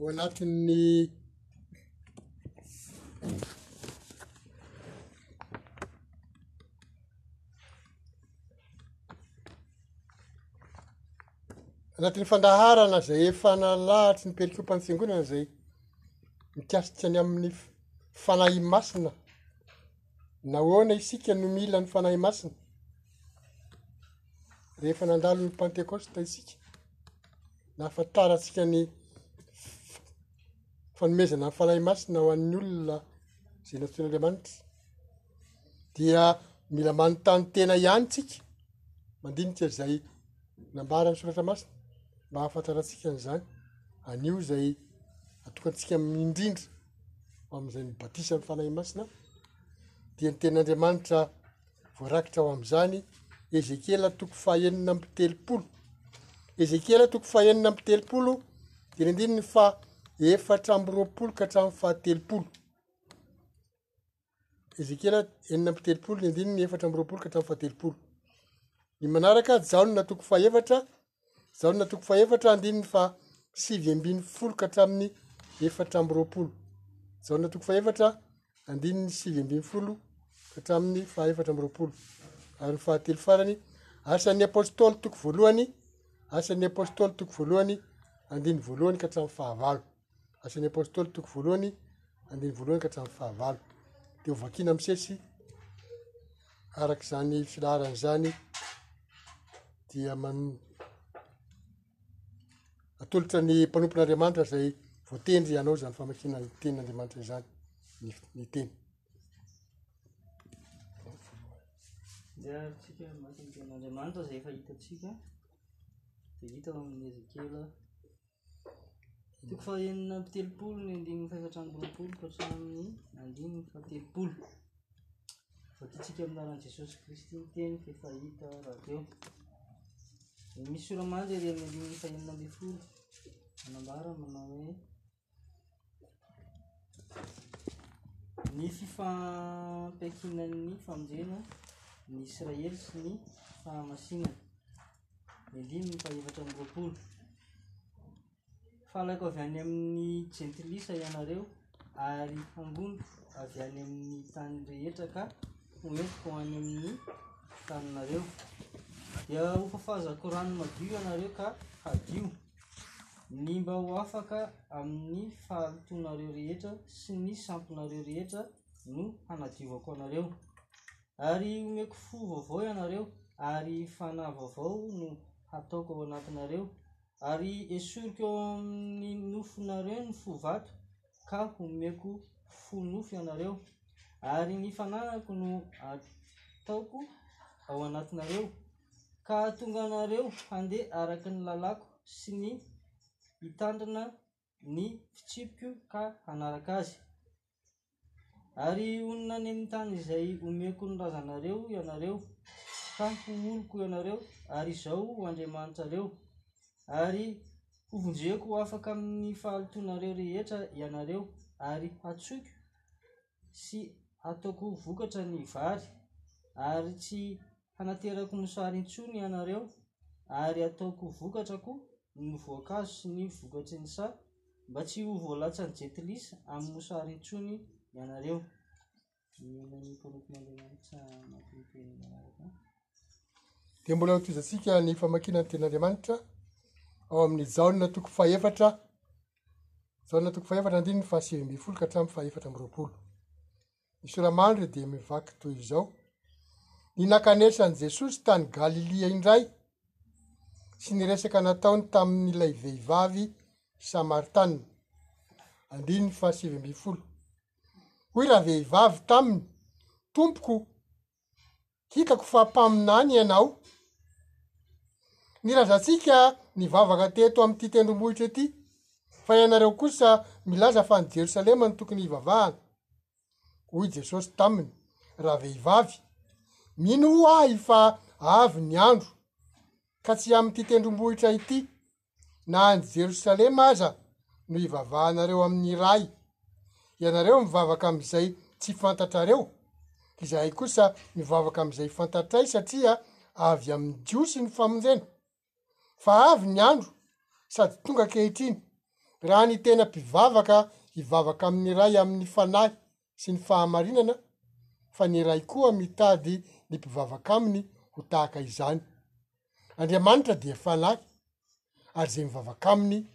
ao anatin'ny anatin'ny fandaharana zay efa nalahatry ny perikopantsiangonana zay mikasika ny amin'ny fanahy masina Nahoana isika no mila ny Fanahy Masina? Rehefa nandalo ny Pantekosta isika, nahafantarantsika ny fanomezana ny Fanahy Masina ho an'ny olona izay nantsoin'Andriamanitra. Dia mila manontany tena ihany tsika, mandinika izay nambaran'ny Soratra Masina, mba hahafantarantsika an'izany. Anio izay atokantsika indrindra. ho amin'izay mibatisa amin'ny Fanahy Masina, dia ny tenin'Andriamanitra voarakitra ao amin'izany, Ezekiela toko fahenina amby telopolo. Ezekiela toko fahenina amby telopolo, dia ny andininy fa efatra amby roapolo ka hatramin'ny fahatelopolo. Ezekiela enina amby telopolo ny andininy efatra amby roapolo ka hatramin'ny fahatelopolo. Ny manaraka Jaona toko fahefatra, Jaona toko fahefatra andininy fa sivy ambin'ny folo ka hatramin'ny efatra amby roapolo. Jaona toko fahefatra andininy sivy ambin'ny folo ka hatramin'ny fahefatra amby roapolo. Ary ny fahatelo farany, asan'ny apôstôly toko voalohany, asan'ny apôstôly toko voalohany andininy voalohany ka hatramin'ny fahavalo. Asan'ny Apôstôly toko voalohany andininy voalohany ka hatramin'ny fahavalo. Dia ho vakiana misesy araka izany filaharana izany dia man... atolotra ny mpanompon'Andriamanitra izay voatendry hanao izany famakiana ny tenin'Andriamanitra izany ny teny. Miarintsika masin'ny tenin'Andriamanitra izay efa hitantsika dia hita ao amin'ny Ezekiela Toko fahenina amby telopolo ny andininy fahefatra amby roapolo ka hatramin'ny andininy fahatelopolo. Voatontsika amin'ny anaran'i Jesosy Kristy ny teny fa efa hita rahateo. Ny misy soramandry ery amin'ny andininy fahenina ambin'ny folo manambara manao hoe ny fifampiankinan'ny famonjena ny Israely sy ny fahamasinana. Elim fahefatra amby roapolo Falaiko avy any amin'ny jentilisa ianareo, ary hangoniko avy any amin'ny tany rehetra ka hoentiko any amin'ny taninareo. Dia hofafazako rano madio ianareo ka hadio, ny mba ho afaka amin'ny fahalotoanareo rehetra sy ny sampinareo rehetra no hanadiovako anareo. Ary omeko fo vaovao ianareo, ary fanahy vaovao no hataoko ao anatinareo, ary esoriko ao amin'ny nofonareo ny fo vato, ka homeko fo nofo ianareo, ary ny fanahiko no hataoko ao anatinareo, ka hahatonga anareo handeha araka ny lalàko sy ny hitandrina ny fitsipiko ka hanaraka azy. Ary honina any amin'ny tany izay omeko ny razanareo ianareo, ka ho oloko ianareo, ary izaho ho Andriamanitrareo. Ary hovonjeko ho afaka amin'ny fahalotoanareo rehetra ianareo, ary hatsoiko. sy ataoko vokatra ny vary, ary tsy hanaterako mosary intsony ianareo, ary ataoko vokatra koa ny voankazo sy ny vokatry ny saha, mba tsy ho voalatsan'ny jentilisa amin'ny mosary intsony ianareo. Dia mbola hotohizantsika ny famakiana ny tenin'Andriamanitra ao amin'ny Jaona toko fahefatra Jaona toko fahefatra andininy fahasivy ambin'ny folo ka hatramin'ny fahefatra amby roapolo. Ny soramandry dia mivaky toy izao. Ny nakanesan'i Jesosy tany Galilia indray sy ny resaka nataony tamin'ilay vehivavy Samaritana. Andininy fahasivy ambin'ny folo. Hoy ravehivavy taminy, Tompoko, hitako fa mpaminany ianao. Nirazantsika nivavaka teto amin'ity tendrombohitra ity, fa ianareo kosa milaza fa any Jerosalema no tokony hivavahana. Hoy Jesosy taminy, Ravehivavy, mino ho ahy fa avy ny andro, ka tsy amin'ity tendrombohitra ity na any Jerosalema aza no hivavahanareo amin'ny Ray. Ianareo mivavaka amin'izay tsy fantatrareo, izahay kosa mivavaka amin'izay fantatray satria avy amin'ny Jiosy ny famonjena. Fa avy ny andro sady tonga ankehitriny, raha ny tena mpivavaka hivavaka amin'ny Ray amin'ny fanahy, sy ny fahamarinana fa ny Ray koa mitady ny mpivavaka aminy ho tahaka izany. Andriamanitra dia Fanahy ary izay mivavaka aminy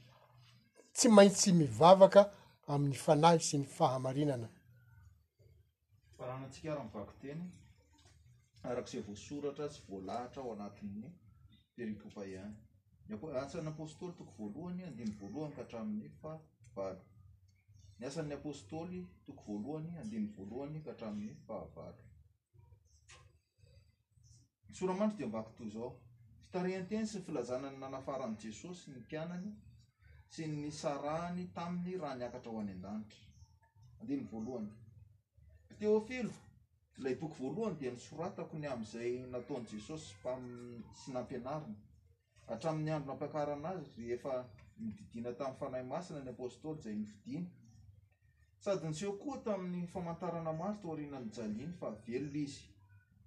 tsy maintsy mivavaka amin'ny Fanahy sy ny fahamarinana. Faranantsika ary ny vakiteny araka izay voasoratra sy voalahatra ao anatin'ny teny Ipopa ihany. Ny apo- Asan'ny Apôstôly toko voalohany, andininy voalohany ka hatramin'ny fahavalo. Ny Asan'ny Apôstôly toko voalohany, andininy voalohany ka hatramin'ny fahavalo. Ny soramandry dia mivaky toy izao. Fitarihanteny sy ny filazana ny nanafaran'i Jesôsy ny mpianany sy ny nisarahany taminy raha niakatra ho any an-danitra. Andininy voalohany. Ry Teôfilo, Ilay boky voalohany dia nosoratako ny amin'izay nataon'i Jesosy sy nampianariny. Hatramin'ny andro nampiakarana azy, rehefa nididiana tamin'ny fanahy masina ny apôstôly izay nifidiny. Sady niseho koa tamin'ny famantarana maro tao aorianan'ny jaliany fa velona izy,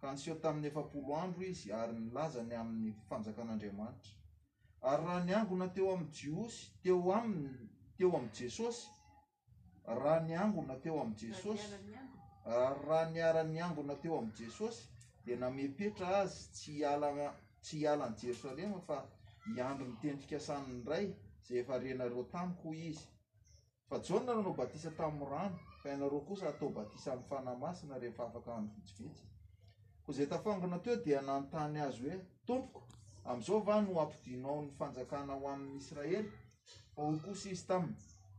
ka niseho tamin'ny efapolo andro izy ary nilaza ny amin'ny fanjakan'Andriamanitra. Ary raha niangona teo amin'ny Jiosy teo aminy teo amin'i Jesosy raha niangona teo amin'i Jesosy, ary raha niara-niangona teo amin'i Jesosy, dia namepetra azy tsy hiala tsy hiala an'i Jerosalema fa hiandry ny tenin-pikasan'ny Ray izay efa renareo tamiko, hoy izy. Fa Jaona nanao batisa tamin'ny rano, fa ianareo kosa hatao batisa amin'ny Fanahy Masina rehefa afaka andro vitsivitsy. Koa izay tafangona teo dia nanontany azy hoe, Tompoko, amin'izao va no hampidinao ny fanjakana ho amin'Israely? fa hoy kosa izy taminy,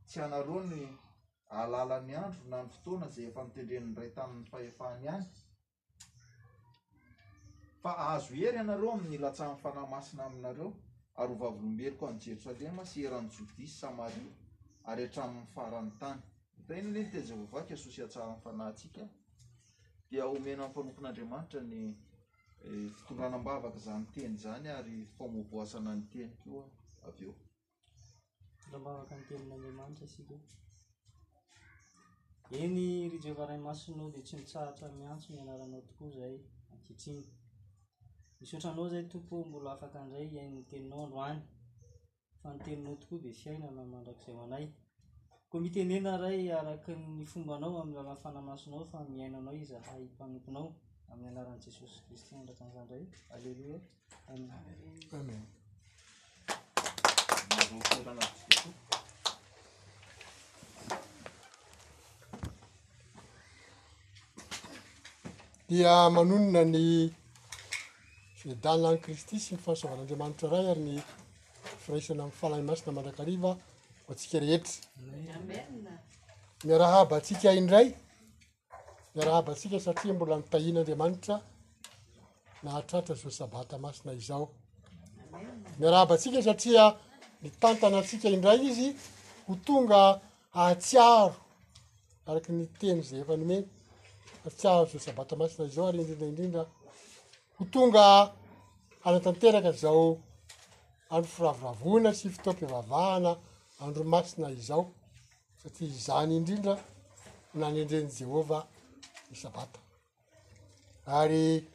Tsy ianareo no hahalala ny andro na ny fotoana izay efa notendren'ny Ray tamin'ny fahefany ihany, fa hahazo hery ianareo amin'ny hilatsahan'ny Fanahy Masina aminareo, ary ho vavolombeloko any Jerosalema sy eran'i Jodia sy Samaria, ary hatramin'ny faran'ny tany. Hita eny anie ny tenin'i Jehovah, Jesosy hihatsaran'ny fanahintsika, dia homena ny mpanompon'Andriamanitra ny Fitondranam-bavaka izany teny izany ary famoboasana ny teny koa avy eo. Fitondram-bavaka ny tenin'Andriamanitra isika. Eny ry Jehovah Ray Masina dia tsy mitsahatra miantso ny anaranao tokoa izay ankehitriny. Misaotra anao izay Tompo mbola afaka indray hihaino ny teninao androany. fa ny Teninao tokoa dia fiainana mandrakizay ho anay. Koa mitenena, Ray, araka ny fombanao, amin'ny alalan'ny Fanahy Masinao, fa miaina Anao izahay mpanomponao, amin'ny anaran'i Jesosy Kristy mandraka an'izany indray. Aleloia. Amen. Amen. Dia manonona ny fiadanan'i Kristy sy ny fahasoavan'Andriamanitra Ray ary ny firaisana amin'ny Fanahy Masina mandrakariva ho antsika rehetra. Miarahaba antsika indray, miarahaba antsika satria mbola nitahian'Andriamanitra nahatratra izao sabata masina izao. Miarahaba antsika satria nitantana antsika indray izy ho tonga Hahatsiaro, araka ny teny izay efa nomeny, hahatsiaro izao sabata masina izao ary indrindra indrindra ho tonga hanatanteraka izao andro firavoravoana sy fotoam-pivavahana andro masina izao satria izany indrindra no nanendren'i Jehovah ny sabata. Ary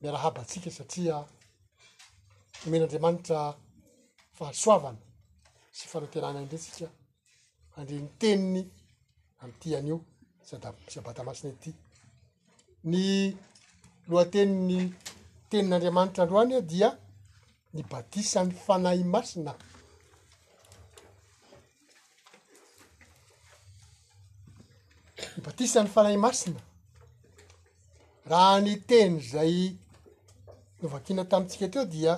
miarahaba antsika satria omen'Andriamanitra fahasoavana sy fanantenana indray tsika handre ny teniny amin'ity anio sada- sabata masina ity ny lohatenin'ny tenin'Andriamanitra androany a dia ny batisan'ny fanahy masina ny batisan'ny Fanahy Masina, raha ny teny izay novakiana tamintsika teo dia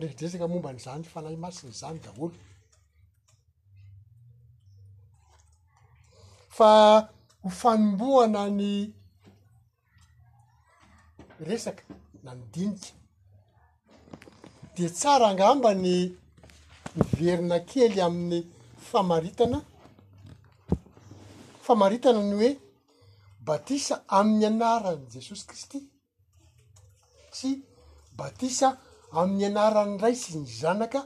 resadresaka momba an'izany Fanahy Masina izany daholo, fa ho fanombohana ny resaka na ny dinika dia tsara angamba ny miverina kely amin'ny famaritana famaritana ny hoe batisa amin'ny anaran'i Jesosy Kristy sy batisa amin'ny anaran'ny Ray sy ny Zanaka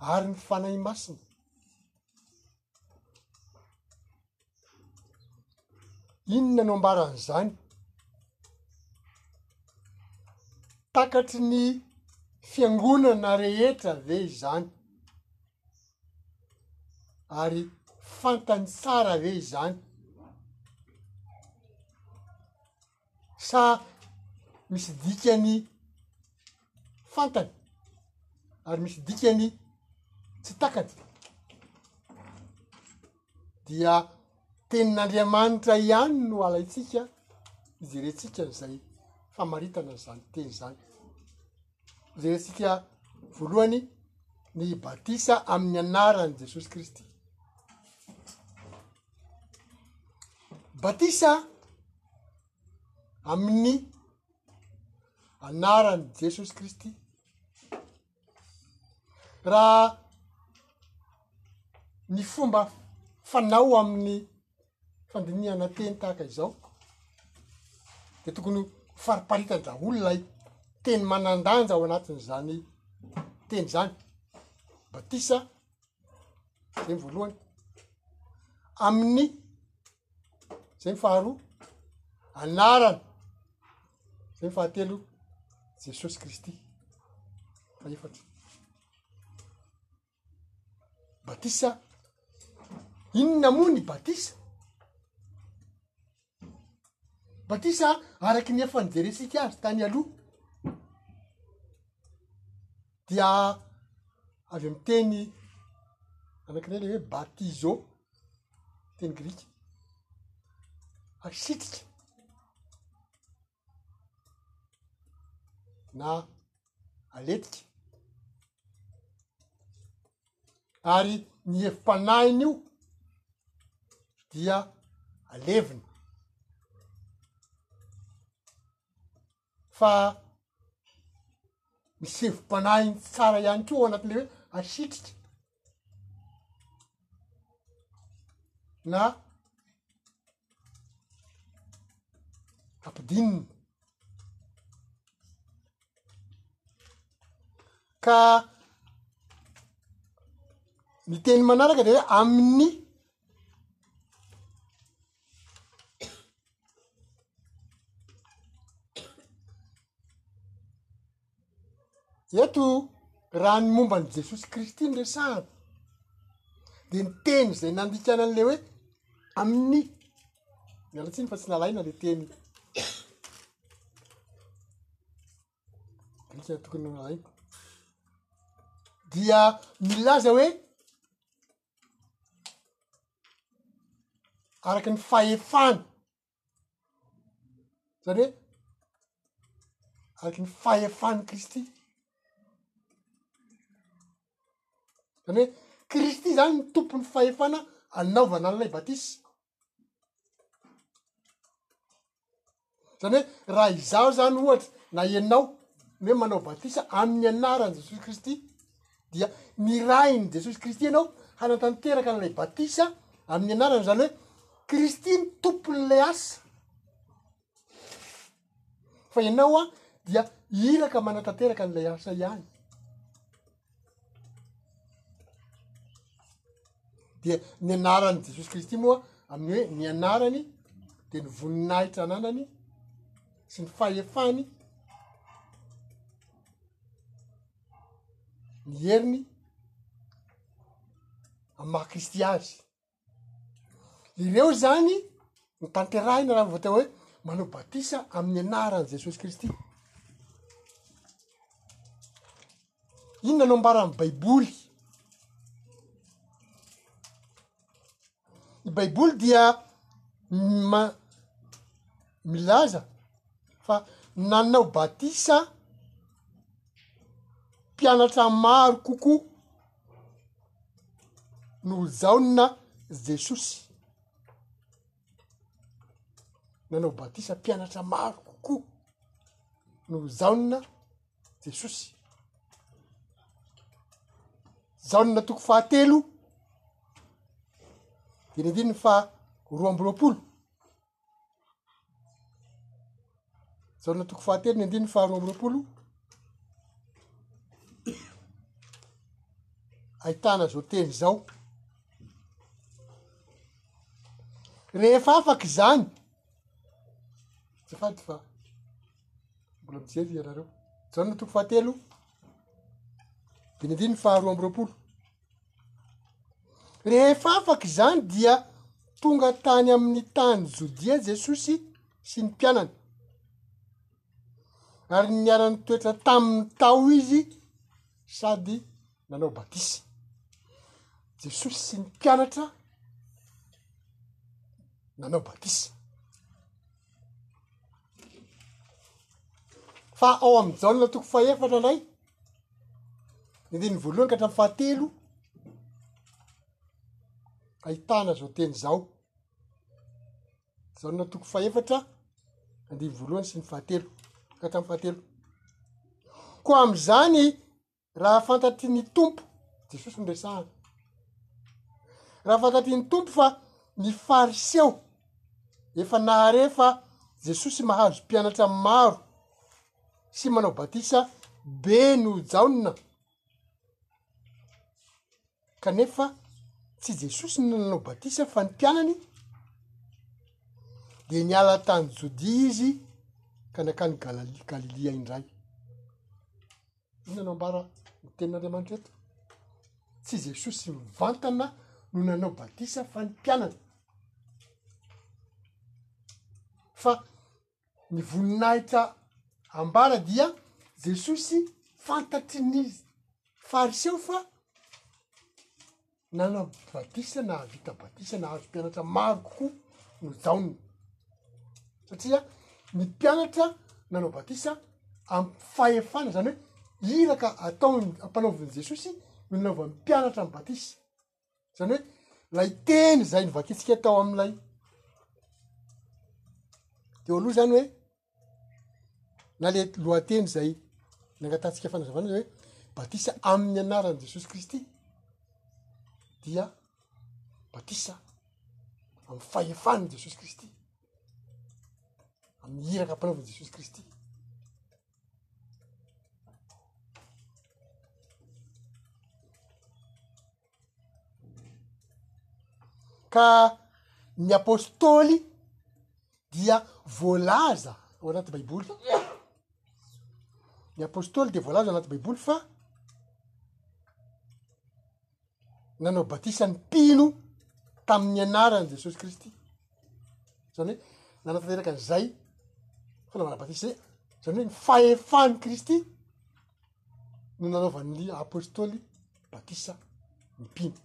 ary ny Fanahy Masina. Inona no ambaran'izany? Takatry ny fiangonana rehetra ve izany? Ary fantany tsara ve izany? sa misy dikany fantany ary misy dikany tsy takany dia tenin'Andriamanitra ihany no alaitsika hijerentsika izay famaritana izany teny izany, hojerentsika voalohany ny batisa amin'ny anaran'i Jesosy Kristy. Batisa amin'ny anaran'i Jesosy Kristy. Raha ny fomba fanao amin'ny fandinihana teny tahaka izao de tokony ho fariparitany daholo ilay teny manan-danja ao anatin'izany teny zany, batisa zay ny voalohany amin'ny zay ny faharoa anarany zay ny fahatelo jesosy kristy fa efatry batisa inona moa ny batisa Batisa araka ny efa nijerentsika azy tany aloha dia avy amin'ny teny anankiray ilay hoe batizo, teny grika, asitrika. na aletika ary ny hevi-panahiny io dia alevina fa misy hevi-panahiny tsara ihany koa ao anatin'ilay hoe asitrika. na ampidininy ka ny teny manaraka de hoe amin'ny Eto raha ny momba an'i Jesosy Kristy no resahana dia ny teny izay nandikana an'ilay hoe amin'ny, miala tsiny fa tsy nalaina ilay teny dikany tokony nalaina, dia milaza hoe araka ny fahefany Zany hoe, araky ny fahefan'i Kristy. Zany hoe, Kristy zany no tompon'ny fahefana anaovana an'ilay batisa. Zany hoe, raha izaho zany ohatra, na ianao, ny hoe manao batisa amin'ny anaran'i Jesosy Kristy, dia nirahin'i Jesosy Kristy ianao hanatanteraka an'ilay batisa amin'ny anarany, izany hoe Kristy no tompon'ilay asa, fa ianao an dia iraka manatanteraka an'ilay asa ihany. Dia ny anaran'i Jesosy Kristy moa amin'ny hoe ny anarany dia ny voninahitra ananany sy ny fahefany. ny heriny amin'ny maha kristy azy ireo zany ny tanterahina raha voateo hoe manao batisa amin'ny anaran'i jesosy kristy inona no ambaran'ny baiboly Ny Baiboly dia ma- milaza fa nanao batisa mpianatra maro kokoa noho Jaona Jesosy. Nanao batisa mpianatra maro kokoa noho Jaona. Jesosy. Jaona toko fahatelo, diny andininy fa roa amby roapolo. Jaona toko fahatelo ny andininy fa roa amby roapolo. Ahitana zao teny zao. Rehefa afaka izany, azafady fa mbola mijery ianareo zany no toko fahatelo viniviny faharoa amby roapolo rehefa afaka izany dia tonga tany amin'ny tany jodia jesosy sy ny mpianany ary niara-nitoetra tamin'ny tao izy sady nanao batisa. Jesosy sy ny mpianatra nanao batisa. Fa ao amin'ny jaona toko fahefatra indray, ny andininy voalohany ka hatramin'ny fahatelo, ahitana izao teny izao. Jaona toko fahefatra, andininy voalohany sy ny fahatelo, ka hatramin'ny fahatelo. Koa amin'izany Raha fantatry ny Tompo, Jesosy no resahana, raha fantatry ny Tompo fa ny Fariseo efa nahare fa Jesosy mahazo mpianatra maro sy manao batisa be noho Jaona, kanefa tsy Jesosy no nanao batisa fa ny mpianany, dia niala tany Jodia izy ka nankany Galalia, Galilia indray. Inona no ambara ny tenin'Andriamanitra eto? Tsy Jesosy mivantana no nanao batisa fa ny mpianany. Fa ny voninahitra ambara dia Jesosy fantatry ny fariseo fa Nanao batisa, nahavita batisa, nahazo mpianatra maro kokoa noho Jaona. Satria ny mpianatra nanao batisa amin'ny fahefana, zany hoe iraka ataony ampanaovin'i Jesosy no nanaovan'ny mpianatra ny batisa. Zany hoe lay teny zay novakintsika tao amin'ilay teo aloha zany hoe. na le lohateny zay nangatahantsika fanazavana zay hoe batisa amin'ny anaran'i Jesosy Kristy dia batisa amy fahefan'i Jesosy Kristy amin'ny iraka ampanaovin'i Jesosy Kristy Ka ny apôstôly dia voalaza ao anaty baiboly ny apôstôly dia voalaza anaty baiboly fa nanao batisa ny mpino tamin'ny anarany jesosy kristy zany hoe nanatanteraka an'izay fanaovana batisa zay zany hoe ny fahefany kristy no nanaovan'ny apostoly batisa ny mpino.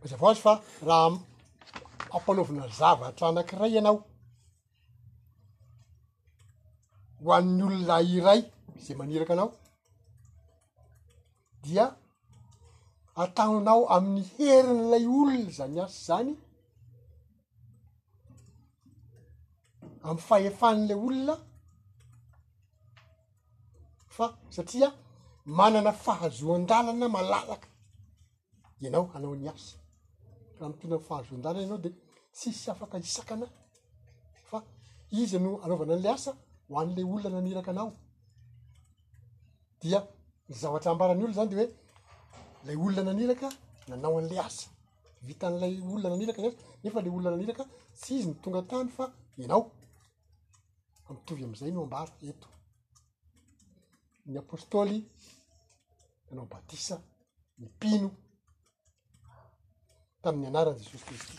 Mazava hoazy fa raha ampanaovina zavatra anankiray ianao, ho an'ny olona iray izay maniraka anao dia ataonao amin'ny herin'ilay olona zany asa zany amy fahefan'le olona fa satria manana fahazoan-dalana malalaka ianao hanao ny asa. Raha mitondra ny fahazoan-dalana ianao dia tsy hisy afaka hisakana fa iza no anaovana an'ilay asa ho an'ilay olona naniraka anao. Dia ny zavatra ambaran'ny olona izany dia hoe ilay olona naniraka nanao an'ilay asa. Vitan'ilay olona naniraka ny asa nefa ilay olona naniraka tsy izy no tonga tany fa ianao. Fa mitovy amin'izay no ambara eto. ny apôstôly nanao batisa ny mpino tamin'ny anaran'i Jesosy Kristy.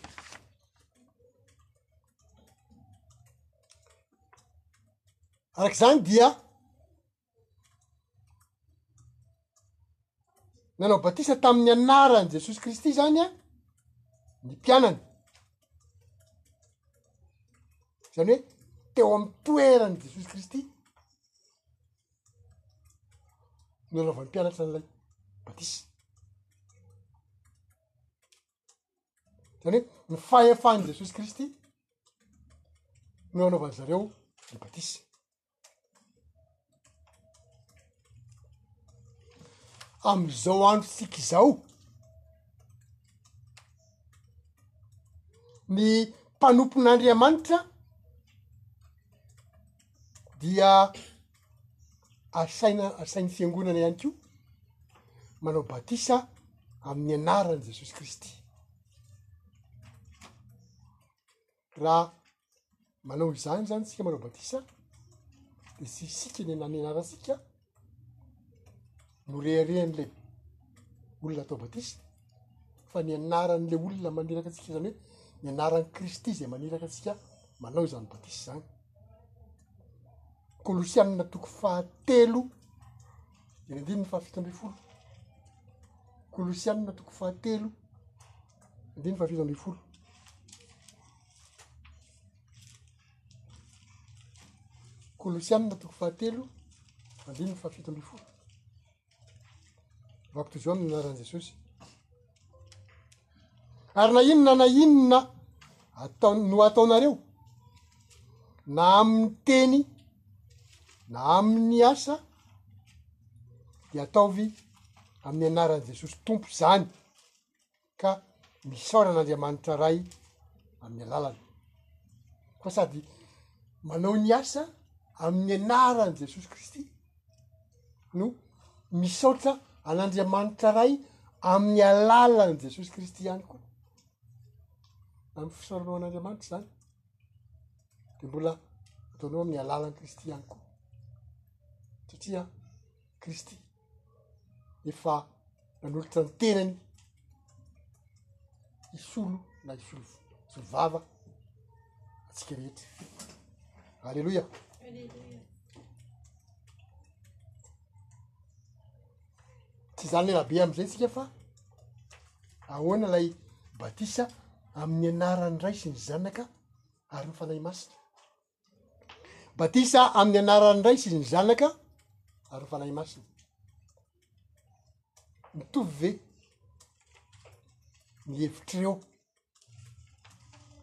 Araka izany dia nanao batisa tamin'ny anaran'i Jesosy Kristy izany an ny mpianany izany hoe teo amin'ny toeran'i Jesosy Kristy nanaovan'ny mpianatra an'ilay batisa izany hoe ny fahefan'i Jesosy Kristy no anaovan'izareo ny batisa am'izao androntsika izao ny mpanompon'andriamanitra dia asaina asain'ny fiangonana ihany koa manao batisa amin'ny anaran'i jesosy kristy Raha manao izany zany tsika manao batisa de tsy isika ny nanenarantsika no reharehan'le olona atao batisa fa ny anaran'le olona maniraka antsika zany hoe ny anaran'i Kristy zay maniraka antsika manao izany batisa zany. Kolosianina toko fahatelo ny andininy fahafito ambin'ny folo. Kolosianina toko fahatelo Andininy fahasivy ambin'ny folo. Kolosianina toko fahatelo, andininy fahafito ambin'ny folo. Vako toy izao ny anaran'i Jesosy. Ary na inona na inona atao no ataonareo na amin'ny teny na amin'ny asa dia ataovy amin'ny anaran'i Jesosy Tompo izany. ka misaona an'Andriamanitra Ray amin'ny alalany koa sady manao ny asa amin'ny anaran'i Jesosy Kristy no misaotra an'Andriamanitra Ray amin'ny alalan'i Jesosy Kristy ihany koa amin'ny fisaoranao an'Andriamanitra zany de mbola ataonao amin'ny alalan'i Kristy ihany koa satria Kristy efa nanolotra ny tenany hisolo na hisolo hisolo vava antsika rehetra aleloia tsy zany lela be am'izay tsika fa ahoana lay batisa amin'ny anaran'ny ray sy ny zanaka ary ny fanahy masina Batisa amin'ny anaran'ny Ray sy ny Zanaka ary ny Fanahy Masina. Mitovy ve ny hevitreo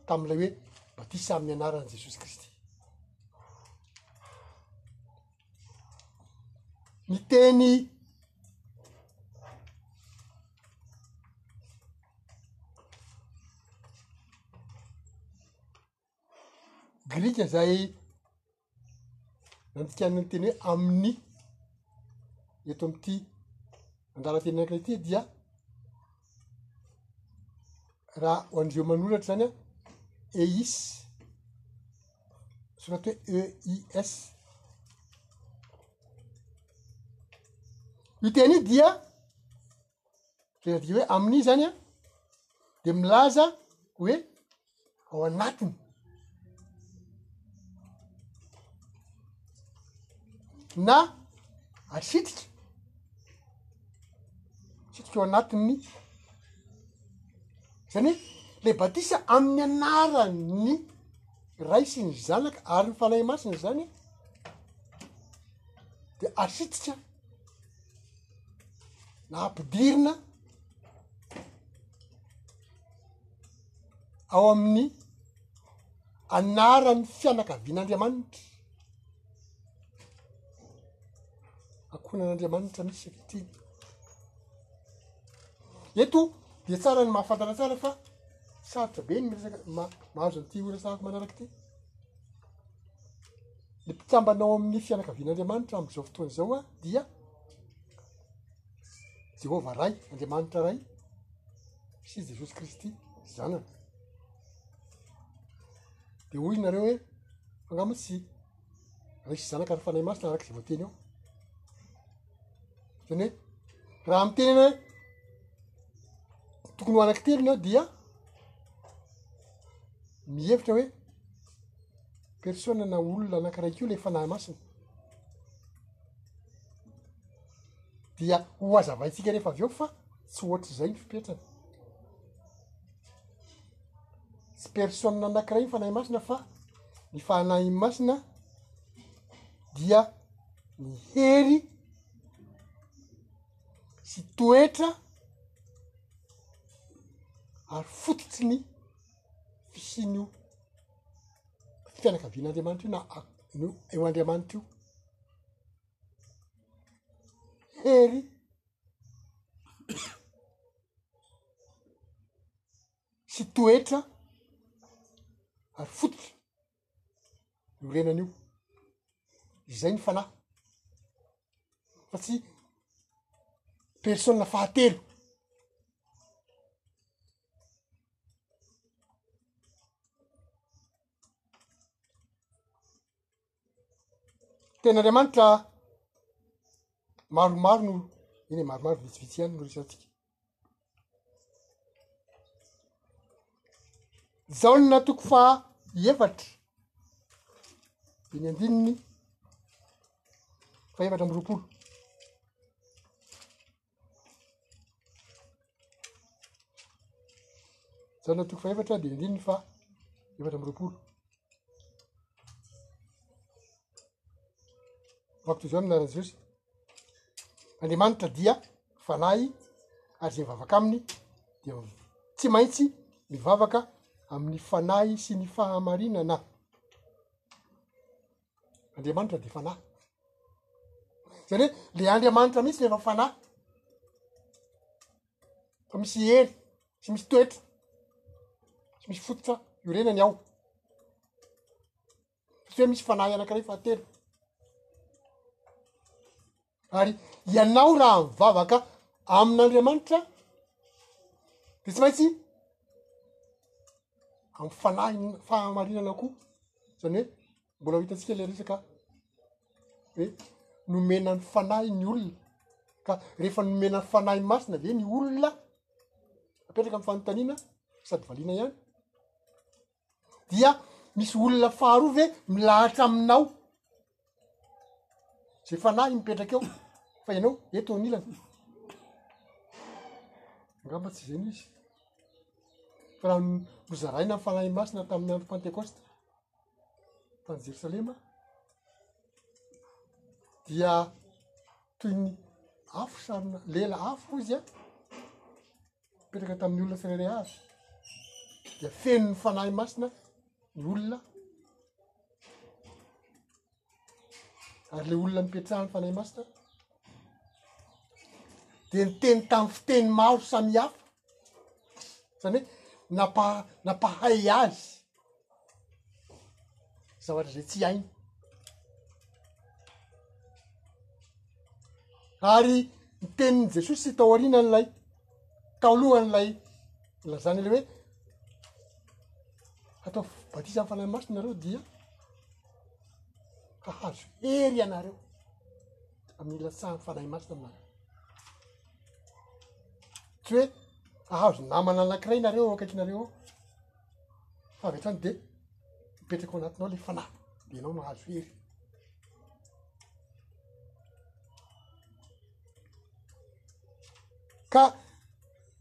tamin'ilay hoe batisa amin'ny anaran'i Jesosy Kristy? Ny teny grika zay nandikan'ny teny hoe amin'i eto am'ty andalan-teny ankiray ty dia raha ho an'ireo manoratra zany an eis soratra hoe eis io teny io dia zay adika hoe amin'i zany an de milaza hoe ao anatiny na asitrika asitrika eo anatin'ny zany hoe le batisa amin'ny anaran'ny ray sy ny zanaka ary ny fanahy masina zany de asitrika na ampidirina ao amin'ny anaran'ny fianakavian'Andriamanitra, ankohonan'Andriamanitra misy ankehitriny. Eto dia tsara ny mahafantatra tsara fa sarotra be ny miresaka ma- mahazo an'ity horesahako manaraka ity. Ny mpikambana ao amin'ny fianakavian'Andriamanitra am'izao fotoana izao an dia Jehovah Ray, Andriamanitra Ray, sy Jesosy Kristy zanany. De hoy nareo hoe anga moa tsy resy zanaka ny fanahy masina araka izay voateny eo. Zany hoe raha miteny hoe tokony ho anaky telony aho dia mihevitra hoe persona na olona anankiray ko le fanahy masina. Dia ho azavaintsika rehefa avy eo fa. Tsy hoatr'izay ny fipetrany. Tsy personne anankiray ny Fanahy Masina fa ny Fanahy Masina dia ny hery sy toetra ary fototry ny fisian'io fianakavian'Andriamanitra io na a-ny eo Andriamanitra io. Hery. sy toetra ary fototra iorenany io izay ny fanahy fa tsy persona fahatelo tena andriamanitra maromaro no eny maromaro vitsivitsy ihany no resantsika zaona toko fa efatra de ny andininy fa efatra amby roapolo Jerena toko fahefatra dia andininy fa efatra amby roapolo. Vakiko izao ny anaran'i Jesosy. Andriamanitra dia fanahy ary izay mivavaka aminy dia tsy maintsy mivavaka amin'ny fanahy sy ny fahamarinana. andriamanitra de fanahy zany hoe le andriamanitra mihitsy rehefa fanahy fa misy hery tsy misy toetra tsy misy fototra iorenany ao fa tsy hoe misy fanahy anankiray fahatelo ary ianao raha mivavaka amin'Andriamanitra de tsy maintsy am' fanahin- fahamarinana koa, zany hoe mbola ho hitantsika le resaka hoe nomena ny fanahy ny olona ka rehefa nomena ny fanahy masina ve ny olona, apetraka am' fanontaniana sady valiana ihany. dia misy olona faharoa ve milahatra aminao zay fanahy mipetraka eo fa ianao eto anilana angamba tsy izay misy fa raha nozaraina ny fanahy masina tamin'ny andro pantekosta tany jerosalema dia toy ny afo sarina lela afo izy a nipetraka tamin'ny olona tsirairay avy dia feno ny fanahy masina ny olona ary le olona nipetrahan'ny fanahy masina de ny teny tamin'ny fiteny maro samihafa zany hoe napa- nampahay azy zavatra izay tsy hainy ary ny tenin'i jesosy tao aoriana an'ilay tao alohan'ilay lazany ilay hoe hatao batisa amn'y fanahy masina nareo dia hahazo hery ianareo amin'ny latsahan'ny fanahy masina aminareo tsy hoe hahazo namana anankiray nareo eo akaikinareo ao fa avy hatrany dia mipetraka ao anatinao ilay fanahy dia ianao mahazo hery ka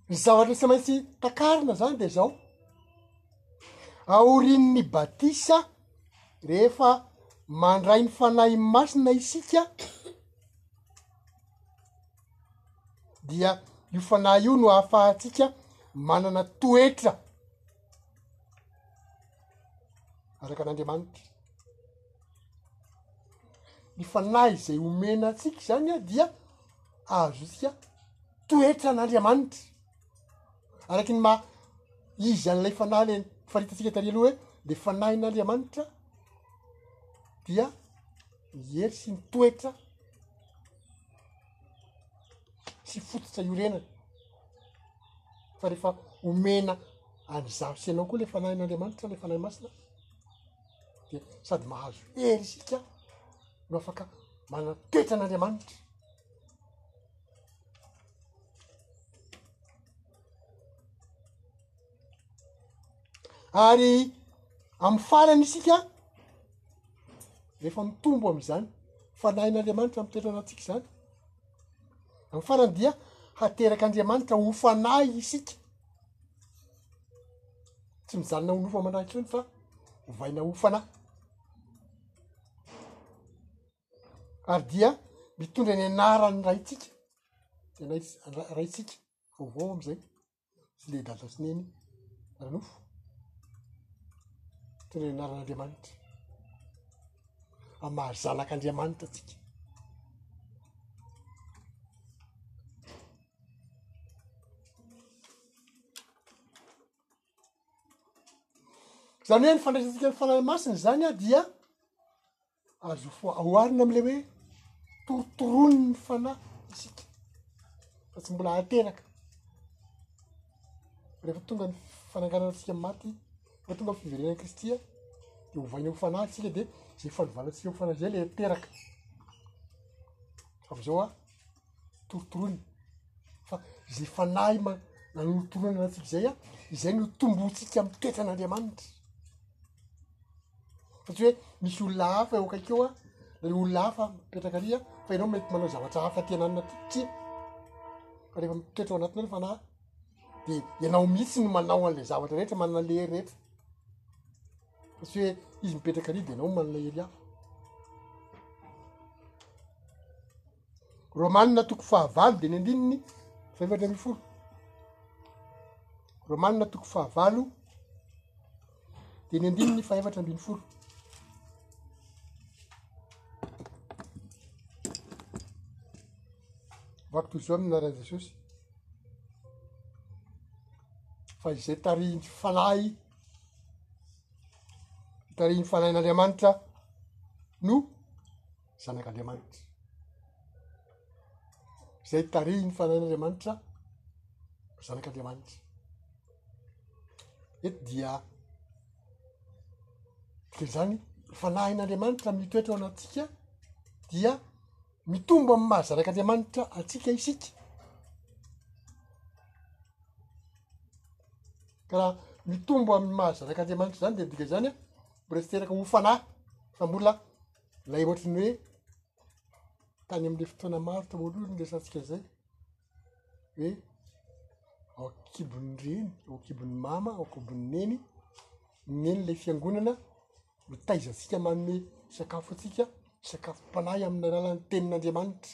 ny zavatra tsy maintsy takarina zany de zao aorian'ny batisa rehefa mandray ny fanahy masina isika dia io fanahy io no ahafahantsika manana toetra araka an'Andriamanitra, ny fanahy izay omena antsika izany an dia ahazoantsika toetra an'Andriamanitra, araka ny maha izy an'ilay fanahy le faritantsika tary aloha hoe le fanahin'Andriamanitra dia. ny hery sy ny toetra sy fototra iorenany fa rehefa omena an'izaho sy anao koa le fanahin'andriamanitra le fanahy masina de sady mahazo hery isika no afaka manana toetra an'andriamanitra Ary amin'ny farany isika rehefa mitombo amin'izany fanahin'Andriamanitra mitoetra ao anatintsika izany, amin'ny farany dia haterak'Andriamanitra ho fanahy isika, tsy mijanona ho nofo aman-draha intsony fa ovaina ho fanahy, ary dia mitondra ny anaran'ny Raintsika, ny Raintsika vaovao amin'izay. sy ilay dada sy neny ranofo tena anaran'andriamanitra amaha zanak'andriamanitra tsika zany hoe ny fandraisantsika ny fanahy masina zany a dia azo oharina am'le hoe torotoronin'ny fanahy isika fa tsy mbola ahateraka, rehefa tonga ny fananganantsika maty, rehefa tonga ny fiverenan'i Kristy an, de ovaina ho fanahy tsika de zay fanovana antsika ho fanahy zay le teraka, fa am'zao an. torotoroina fa ze fanahy ma- nanorotoroana antsika zay an izay no tombotsika amy toetran'andriamanitra fa tsy hoe misy olona hafa eo akaikeo an na le olona hafa mipetraka ary an fa ianao mety manao zavatra hafa ty ananina ty tsia fa rehefa mitoetra ao anatinao le fanahy de ianao mihitsy no manao an'le zavatra rehetra manana le hery rehetra fa tsy hoe izy mipetraka ary de ianao manana hery hafa Romanina toko fahavalo deny andininy faefatra ambin'ny folo. Romanina toko fahavalo deny andininy faefatra ambin'ny folo. Vaky toy izao amin'ny anaran'i Jesosy. Fa izay tarihin'ny fanahy, tarihin'ny fanahin'Andriamanitra no. zanak'Andriamanitra, izay tarihin'ny fanahin'Andriamanitra ho zanak'Andriamanitra. Eto dia dikan'izany ny fanahin'Andriamanitra mitoetra ao anatsika dia mitombo amin'ny maha zanak'Andriamanitra antsika isika. Ka raha mitombo amin'ny maha zanak'Andriamanitra izany dia midika izany a, mbola tsy teraka ho fanahy fa mbola. Ilay ohatry ny hoe tany amin'ny fotoana maro tao aloha no resahantsika izay hoe ao an-kibon'ny reny, ao an-kibon'ny mama, ao an-kibon'ny neny, ny neny ilay fiangonana no taizantsika manome sakafo antsika, sakafom-panahy amin'ny alalan'ny tenin'Andriamanitra.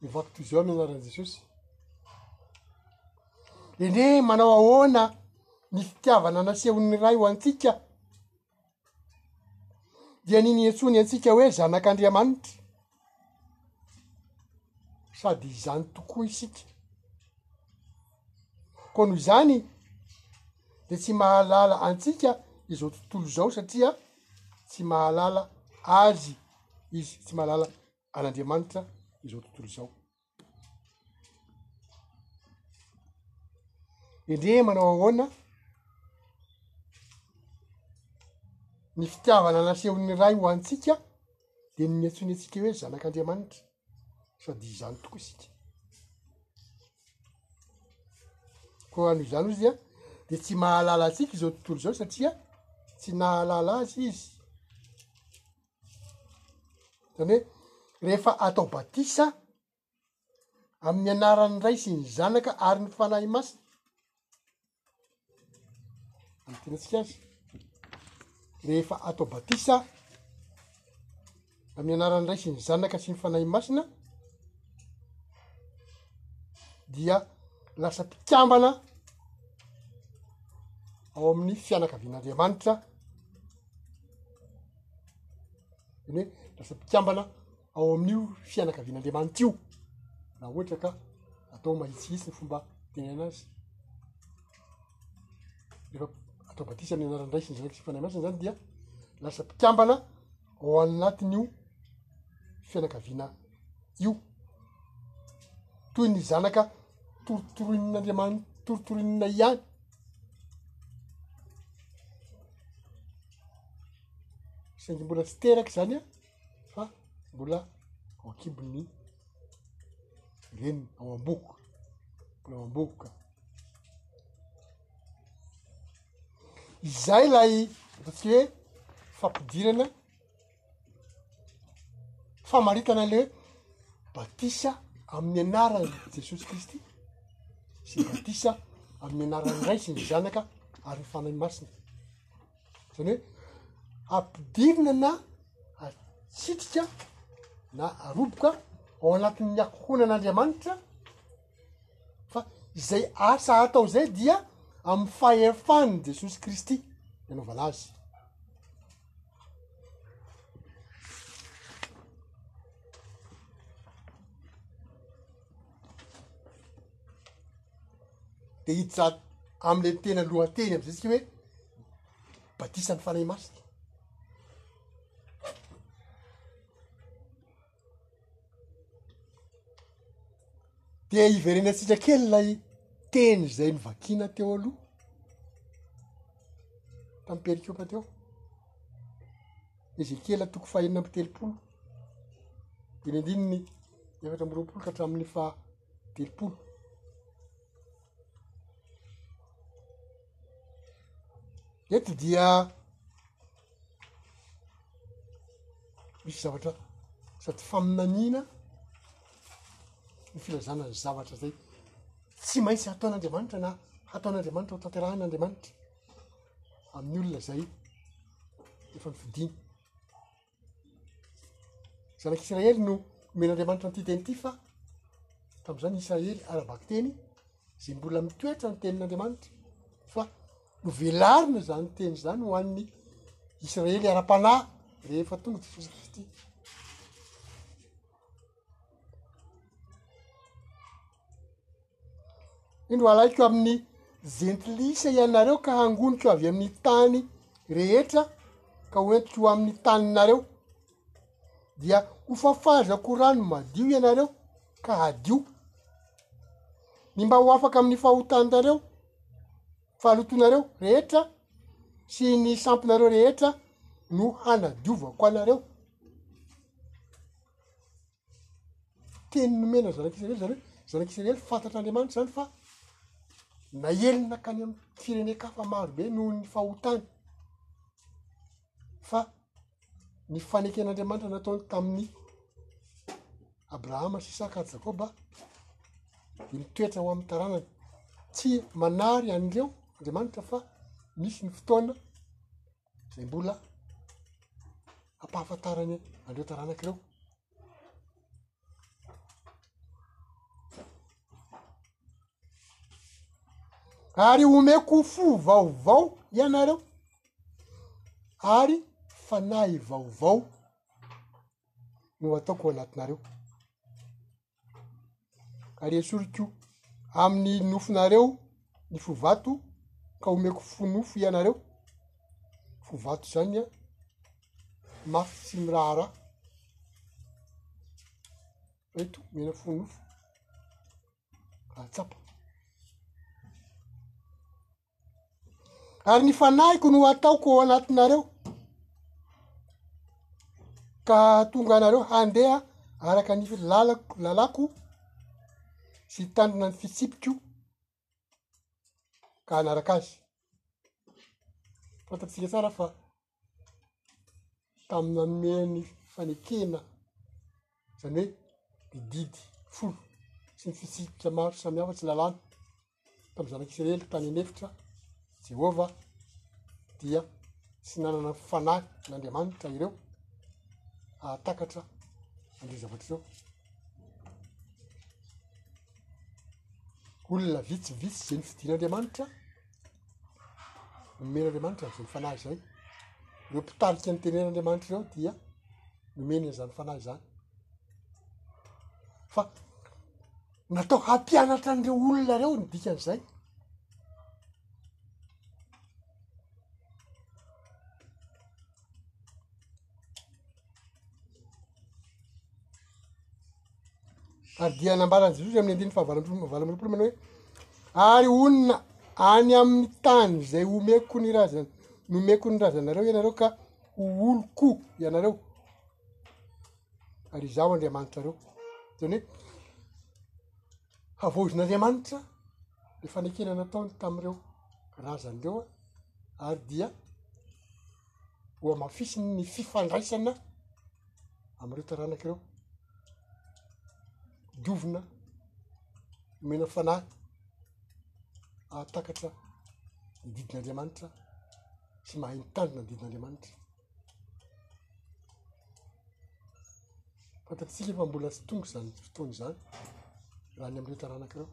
Mivoaka toy izao amin'ny anaran'i Jesosy. Ene manao ahoana ny fitiavana nasehon'ny Ray ho antsika? Dia ny niantsoany antsika hoe zanak'Andriamanitra. Sady izany tokoa isika. Koa noho izany dia tsy mahalala antsika izao tontolo izao satria tsy mahalala azy. izy tsy mahalala an'Andriamanitra izao tontolo izao. Endrey manao ahoana ny fitiavana nasehon'ny Ray ho antsika dia ny niantsoany antsika hoe zanak'Andriamanitra sady izany tokoa isika. Koa noho izany ozy dia dia tsy mahalala antsika izao tontolo izao satria tsy nahalala azy izy. Zany hoe rehefa atao batisa amin'ny anaran'ny Ray sy ny Zanaka ary ny Fanahy Masina, adino antsika azy, rehefa atao batisa amin'ny anaran'ny Ray sy ny Zanaka sy ny Fanahy Masina dia lasa mpikambana ao amin'ny fianakavian'Andriamanitra. Zany hoe lasa mpikambana ao amin'io fianakavian'Andriamanitra io raha ohatra ka atao mahitsihitsy ny fomba itenenana azy. Rehefa atao batisa amin'ny anaran'ny Ray sy ny Zanaka sy ny Fanahy Masina zany dia lasa mpikambana ao anatin'io fianakaviana io. Toy ny zanaka torotoroin'Andriamanitra torotoroina ihany. saingy mbola tsy teraka izany a fa mbola ao an-kibon'ny reniny ao am-boko mbola ao am-boko ka izay ilay ataontsika hoe fampidirana famaritana le batisa amin'ny anaran' i Jesosy Kristy sy ny batisa amin'ny anaran'ny Ray sy ny Zanaka ary ny Fanahy Masina, zany hoe ampidirina na asitrika na aroboka ao anatin'ny ankohonan'Andriamanitra fa izay asa atao izay dia amin'ny fahefan'i Jesosy Kristy ny anaovana azy. de hiditra amle tena lohateny amzay tsika hoe batisan'ny fanahy masina Dia hiverenantsika kely ilay teny izay novakiana teo aloha, tamin'ny perikopa teo, Ezekiela toko fahenina amby telopolo, dimy andininy efatra amby roapolo ka hatramin'ny faha telopolo. Eto dia Misy zavatra sady faminaniana ny filazana ny zavatra zay tsy maintsy hataon'Andriamanitra na hataon'Andriamanitra ho tanterahan'Andriamanitra amin'ny olona zay efa nifidiny. Zanak'Israely no omen'Andriamanitra an'ity teny ity fa tamin'izany Israely ara-bakiteny. izay mbola mitoetra ny tenin'Andriamanitra fa novelarina izany teny izany ho an'ny Israely ara-panahy rehefa tonga Jesosy Kristy. Indro alaiko amin'ny jentilisa ianareo ka hangoniko avy amin'ny tany rehetra ka hoentiko amin'ny taninareo. dia hofafazako rano madio ianareo ka hadio, ny mba ho afaka amin'ny fahotanareo, fahalotoanareo rehetra sy ny sampinareo rehetra no hanadiovako anareo. Teny nomena zanak'Israely izany hoe, zanak'Israely fantatr'Andriamanitra izany fa nahelina akany amin'ny firenen-kafa marobe noho ny fahotany. fa ny faneken'Andriamanitra nataony tamin'ny Abrahama sy Isaka ary Jakoba dia mitoetra ho amin'ny taranany, tsy manary an'ireo Andriamanitra fa misy ny fotoana izay mbola hampahafantarany an'ireo taranak'ireo ary omeko fo vaovao ianareo ary fanahy vaovao no ataoko ao anatinareo ary esoriko amin'ny nofinareo ny fo vato ka omeko fo nofo ianareo fo vato izany an mafy sy miraharaha, reto mena fo nofo, ary tsapa. Ary ny fanahiko no ataoko ao anatinareo, ka tonga anareo handeha araka ny lalako, lalako sy hitandrina ny fitsipiko ka hanaraka azy. Fantatsika tsara fa. tamin'ny nanomeny fanekena, izany hoe ny didy folo sy ny fitsipika maro samihafa tsy lalàna tamin'ny zanak'i Isiraely tany an'efitra, Jehovah dia tsy nanana fanahy an'Andriamanitra ireo hahatakatra an'ireo zavatra ireo. Olona vitsivitsy izay nofidin'Andriamanitra. Nomena Andriamanitra an'izay fanahy izay. Ireo mpitarika ny teren'Andriamanitra ireo dia nomeny an'izany fanahy izany. Fa natao hampianatra an'ireo olona ireo ny dikan'izay. Ary dia nambaran'i Jesosy amin'ny andininy fahavalo amby roa- valo amby roapolo manao hoe, Ary honina any amin'ny tany izay homeko ny razan- nomeko ny razanareo ianareo ka ho oloko ianareo, ary izaho Andriamanitrareo. Zany hoe, havaozin'Andriamanitra ny fanekena nataony tamin'ireo razany ireo ary dia. ho hamafisiny ny fifandraisana amin'ireo taranaka ireo, diovina, omena fanahy hahatakatra ny didin'Andriamanitra sy mahay mitandrina ny didin'Andriamanitra. Fantatsika fa mbola tsy tonga izany fotoana izany raha ny amin'ireo taranaka ireo.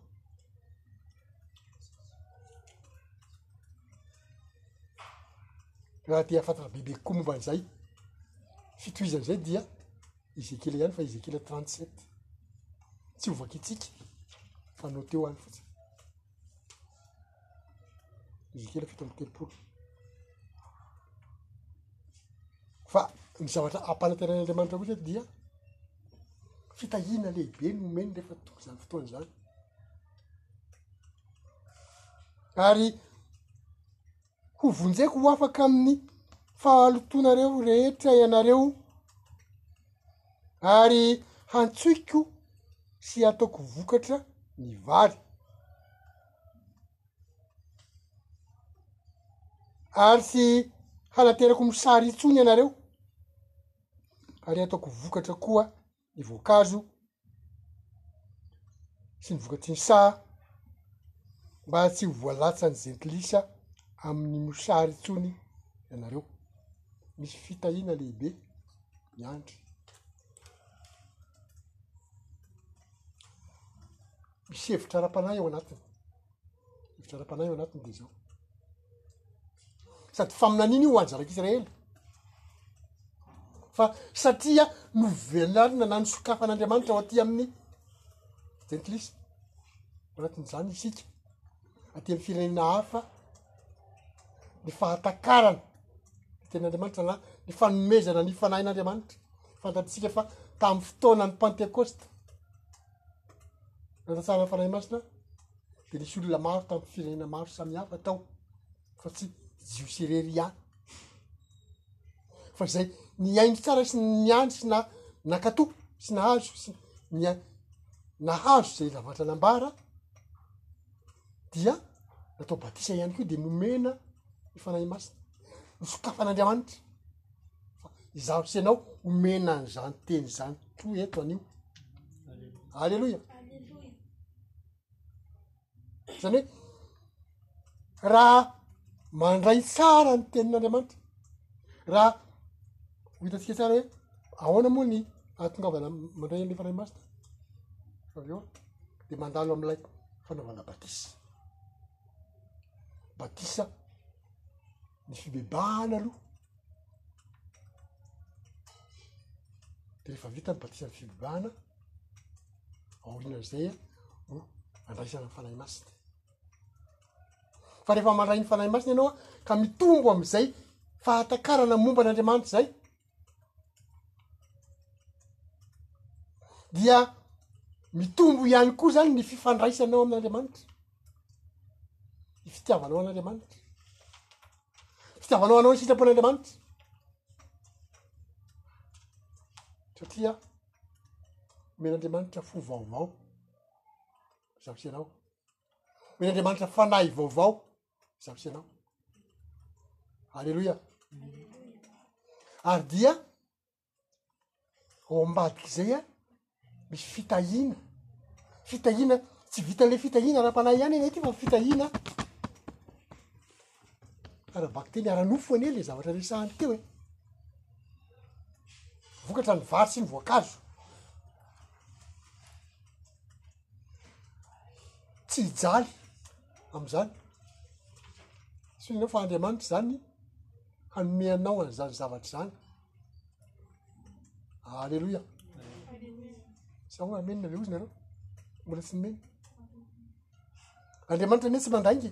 Raha te hahafantatra bebe kokoa momba an'izay fitohizana izay dia Ezekiela ihany fa Ezekiela trente sept, tsy ho vakintsika fa note ho any fotsiny, Ezekiela fito amby telopolo. Fa ny zavatra ampanantenan'Andriamanitra kosa dia fitahiana lehibe no omeny rehefa tonga izany fotoana izany. ary ho vonjeko ho afaka amin'ny fahalotoanareo rehetra ianareo ary hantsoiko sy ataoko vokatra ny vary ary tsy hanaterako misary intsony ianareo ary ataoko vokatra koa ny voankazo sy ny vokatry ny saha mba tsy ho voalatsan'ny jentilisa amin'ny mosary intsony ianareo, misy fitahiana lehibe miandry. Misy hevitra ara-panahy ao anatiny. ny fitsaram-panahy ao anatiny dia izao sady faminaniana io ho any zanak'israely fa satria novelarina na nisokafan'andriamanitra ao aty amin'ny jentilisa ho anatin'izany isika aty amn'ny firenena hafa ny fahatakarana ny ten'andriamanitra na ny fanomezana ny fanahin'andriamanitra fantatsika fa tamin'ny fotoana ny pantekosta Nandatsahana ny Fanahy Masina dia nisy olona maro tamin'ny firenena maro samihafa tao fa tsy jiosy irery ihany fa izay nihaino tsara sy niandry sy na- nakato sy nahazo sy nia- nahazo izay zavatra nambara dia natao batisa ihany koa dia nomena ny Fanahy Masina nosokafan'Andriamanitra. fa izaho sy ianao omena an'izany teny izany toa eto anio aleloia zany hoe raha mandray tsara ny tenin'andriamanitra raha hohitatsika tsara hoe ahoana moa ny ahatongavana mandray an'le faray masina avy eo de mandalo am'ilay fanaovana batisa batisa ny fibebahana aloha de rehefa vita ny batisa ny fibebahana aoriana zay a no andraisana ny fanahy masina fa rehefa mandray ny fanahy masina ianao a ka mitombo am'izay fahatakarana momba an'andriamanitra zay dia mitombo ihany koa zany ny fifandraisanao amin'andriamanitra ny fitiavanao an'andriamanitra fitiavanao anao ny sitrapon'andriamanitra satria omen'andriamanitra fo vaovao zaho sy ianao omen'andriamanitra fanahy vaovao zaho sy ianao aleloia ary dia ao ambadika izay a misy fitahiana fitahiana tsy vita an'la fitahiana ara-panahy ihany anie ty fa fitahiana ara-baki teny ara-nofo anie le zavatra resahany teo e vokatra ny vary sy ny voankazo tsy hijaly am'izany tsy inona fa andriamanitra zany hanome anao an'izany zavatra zany aleloia sa ho amenina le ozina areo mbola tsy nomeny andriamanitra anie tsy mandainga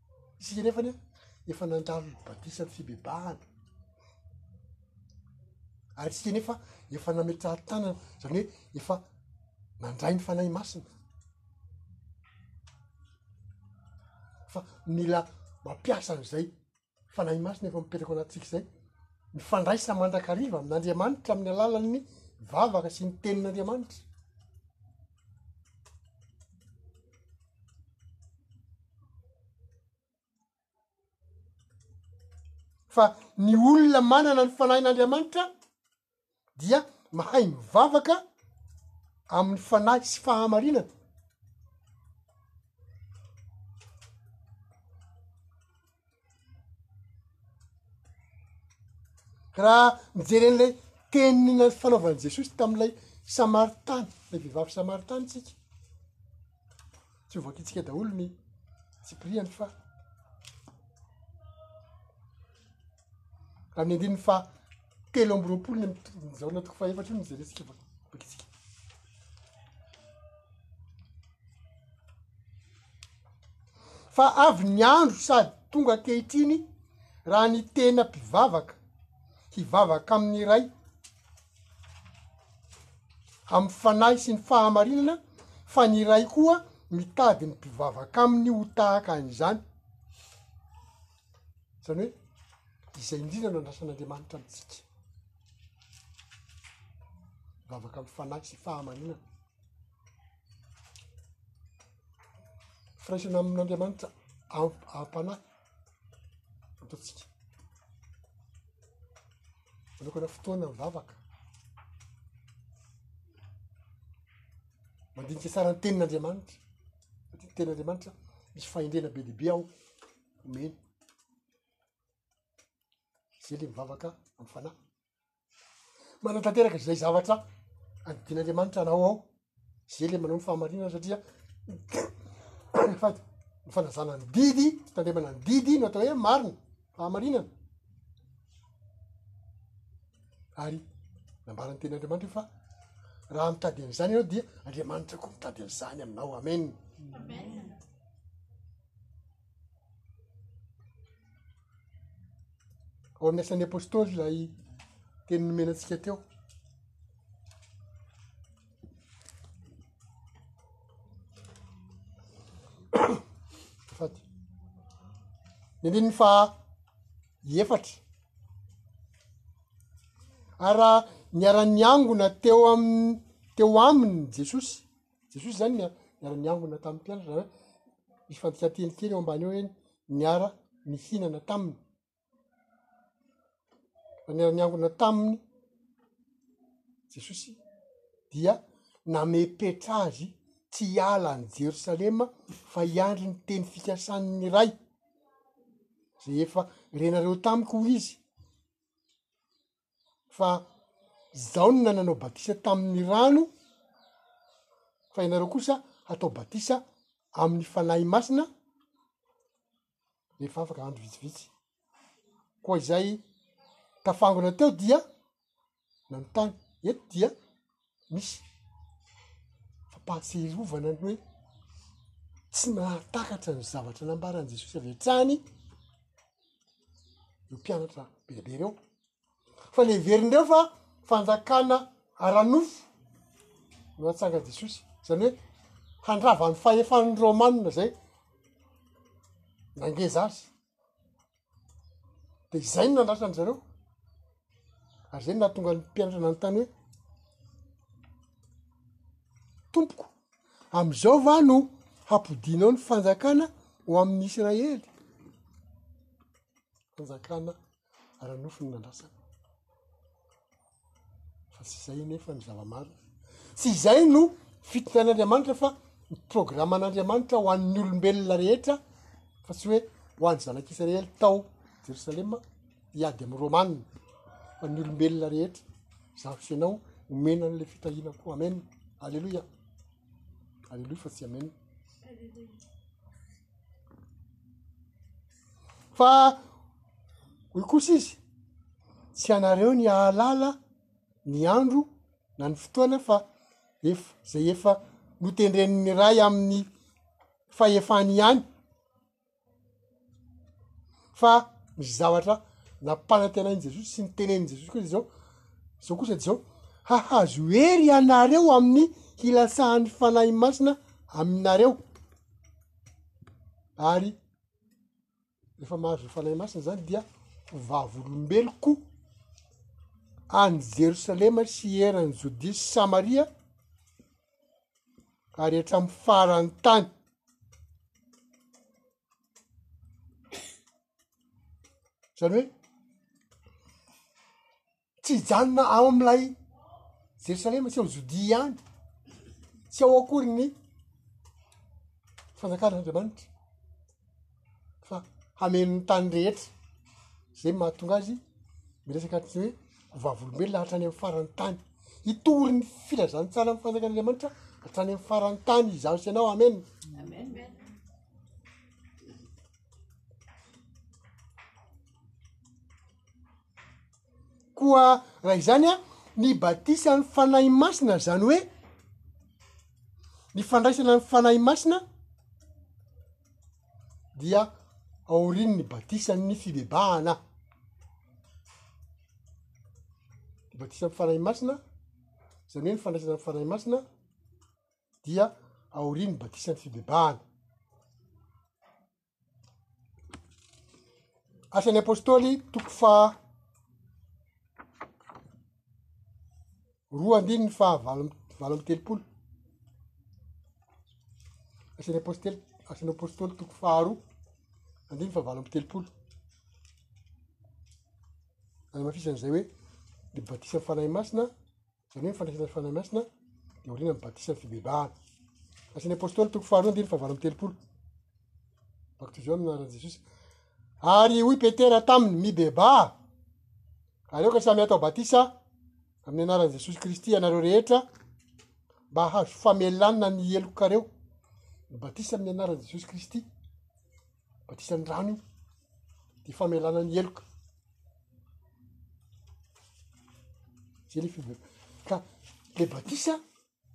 Izy ireny anefa efa nandalo ny batisa ny fibebahana, ary isika anefa efa nametrahan-tanana, izany hoe efa nandray ny Fanahy Masina. Fa mila mampiasa an'izay Fanahy Masina efa mipetraka ao anatintsika izay, mifandraisa mandrakariva amin'Andriamanitra amin'ny alalan'ny vavaka sy ny Tenin'Andriamanitra. fa ny olona manana ny fanahin'andriamanitra dia mahay mivavaka amin'ny fanahy sy fahamarinana Raha mijery an'ilay teny nifanaovan'i Jesosy tamin'ilay samaritana, ilay vehivavy samaritana isika, tsy ho voakintsika daholo ny tsipiriany fa raha ny andininy faha telo amby roapolo ny amin'ny toko Jaona toko fahaefatra io no jerentsika vao voakintsika. fa avy ny andro sady tonga ankehitriny raha ny tena mpivavaka hivavaka amin'ny iray amin'ny fanahy sy ny fahamarinana fa ny iray koa mitady ny mpivavaka aminy ho tahaka an'izany zany hoe izay indrindra no andrasan'andriamanitra amintsika vavaka ami'ny fanahy sy fahamarinana firaisana amin'Andriamanitra ara-panahy ataontsika, manokana fotoana mivavaka, mandinika tsara ny tenin'Andriamanitra satria ny tenin'Andriamanitra misy fahendrena be dia be ao omeny, zay le mivavaka amin'ny fanahy. manatanteraka izay zavatra adidin'andriamanitra anao ao ze le manao ny fahamarinana satria fady ny fanazana ny didy fitandremana ny didy no atao hoe marina fahamarinana ary nambarany teny andriamanitra io fa raha mitady an'izany ianao dia andriamanitra koa mitady an'izany aminao amen Ao amin'ny asan'ny apôstôly ilay teny nomena antsika teo. Ny andininy fa efatra. Ary raha niara-niangona teo amin'ny teo aminy Jesosy. Jesosy zany ny niara niangona tamin'ny mpianatra zany hoe misy fandikan-teny kely eo ambany eo eny niara nihinana taminy fa niara niangona taminy jesosy dia namepetra azy tsy hiala any jerosalema fa hiandry ny teny fikasan'ny ray zay efa renareo tamiko hoy izy fa Jaona nanao batisa tamin'ny rano fa ianareo kosa hatao batisa amin'ny Fanahy Masina rehefa afaka andro vitsivitsy. Koa izay tafangona teo dia nanontany, eto dia. misy fampahatsiarovana ny hoe tsy nahatakatra ny zavatra nambaran'i Jesosy avy hatrany ireo mpianatra be dia be ireo fa le heverin'ireo fa fanjakana ara-nofo no hatsangan'i Jesosy zany hoe handrava ny fahefan'ny Rômana zay na ngeza azy. de izay no nandratra an-dry zareo ary zay no nahatonga ny mpianatra nanontany hoe tompoko am'izao va no hampodianao ny fanjakana ho amin'ny israely fanjakana ara-nofo no nandrasana fa tsy izay anefa ny zava-marina tsy izay no fitondrain'andriamanitra fa ny programan'andriamanitra ho an'ny olombelona rehetra fa tsy hoe ho an'ny zanak'israely tao jerosalema hiady amin'ny romana fa ny olombelona rehetra zaro sy ianao omena an'la fitahiana ko amena aleloia aleloia fa tsy amena fa hoy kosa izy tsy ianareo ny ahalala ny andro na ny fotoana fa ef- zay efa notendren'ny ray amin'ny fahefany ihany fa misy zavatra nampanantenain'i jesosy sy ny tenenin'i jesosy kosa zao zao kosa de zao hahazo hery ianareo amin'ny hilatsahan'ny fanahy masina aminareo ary rehefa mahazo ny Fanahy Masina zany dia ho vavolombeloko any Jerosalema sy eran'i Jodia sy Samaria ary hatramin'ny faran'ny tany. Zany hoe tsy hijanona ao amin'ilay Jerosalema, tsy ao Jodia ihany, tsy ao akory ny fanjakan'Andriamanitra, fa hameno ny tany rehetra, zay no mahatonga azy miresaka tsy hoe ho vavolombelona hatrany amin'ny faran'ny tany, hitory ny filazantsara ny fanjakan'Andriamanitra hatrany amin'ny faran'ny tany izaho sy ianao, amen. koa raha izany an ny batisa ny fanahy masina zany hoe ny fandraisana ny fanahy masina dia aorian' ny batisan'ny fibebahana batisa ny fanahy masina zany hoe ny fandraisana ny fanahy masina dia aorian'ny batisan'ny fibebahana Asan'ny Apôstôly toko faha roa andininy faha valo valo amby telopolo. Asan'ny Apôstôly Asan'ny Apôstôly toko faha roa andininy faha valo amby telopolo. Nanamafisana izay hoe ny batisan'ny Fanahy Masina Izany hoe ny fandraisana ny Fanahy Masina dia aoriana ny batisa ny fibebahana. Asan'ny Apôstôly toko faharoa andininy fahavalo amby telopolo. Baptiseo amin'ny anaran'i Jesosy. Ary hoy Petera taminy, mibebaha. Aleo ka samy atao batisa amin'ny anaran'i Jesosy Kristy ianareo rehetra mba hahazo famelana ny helokareo. Batisa amin'ny anaran'i Jesosy Kristy. batisan'ny rano io de famelana ny heloka zay le fomba ka le batisa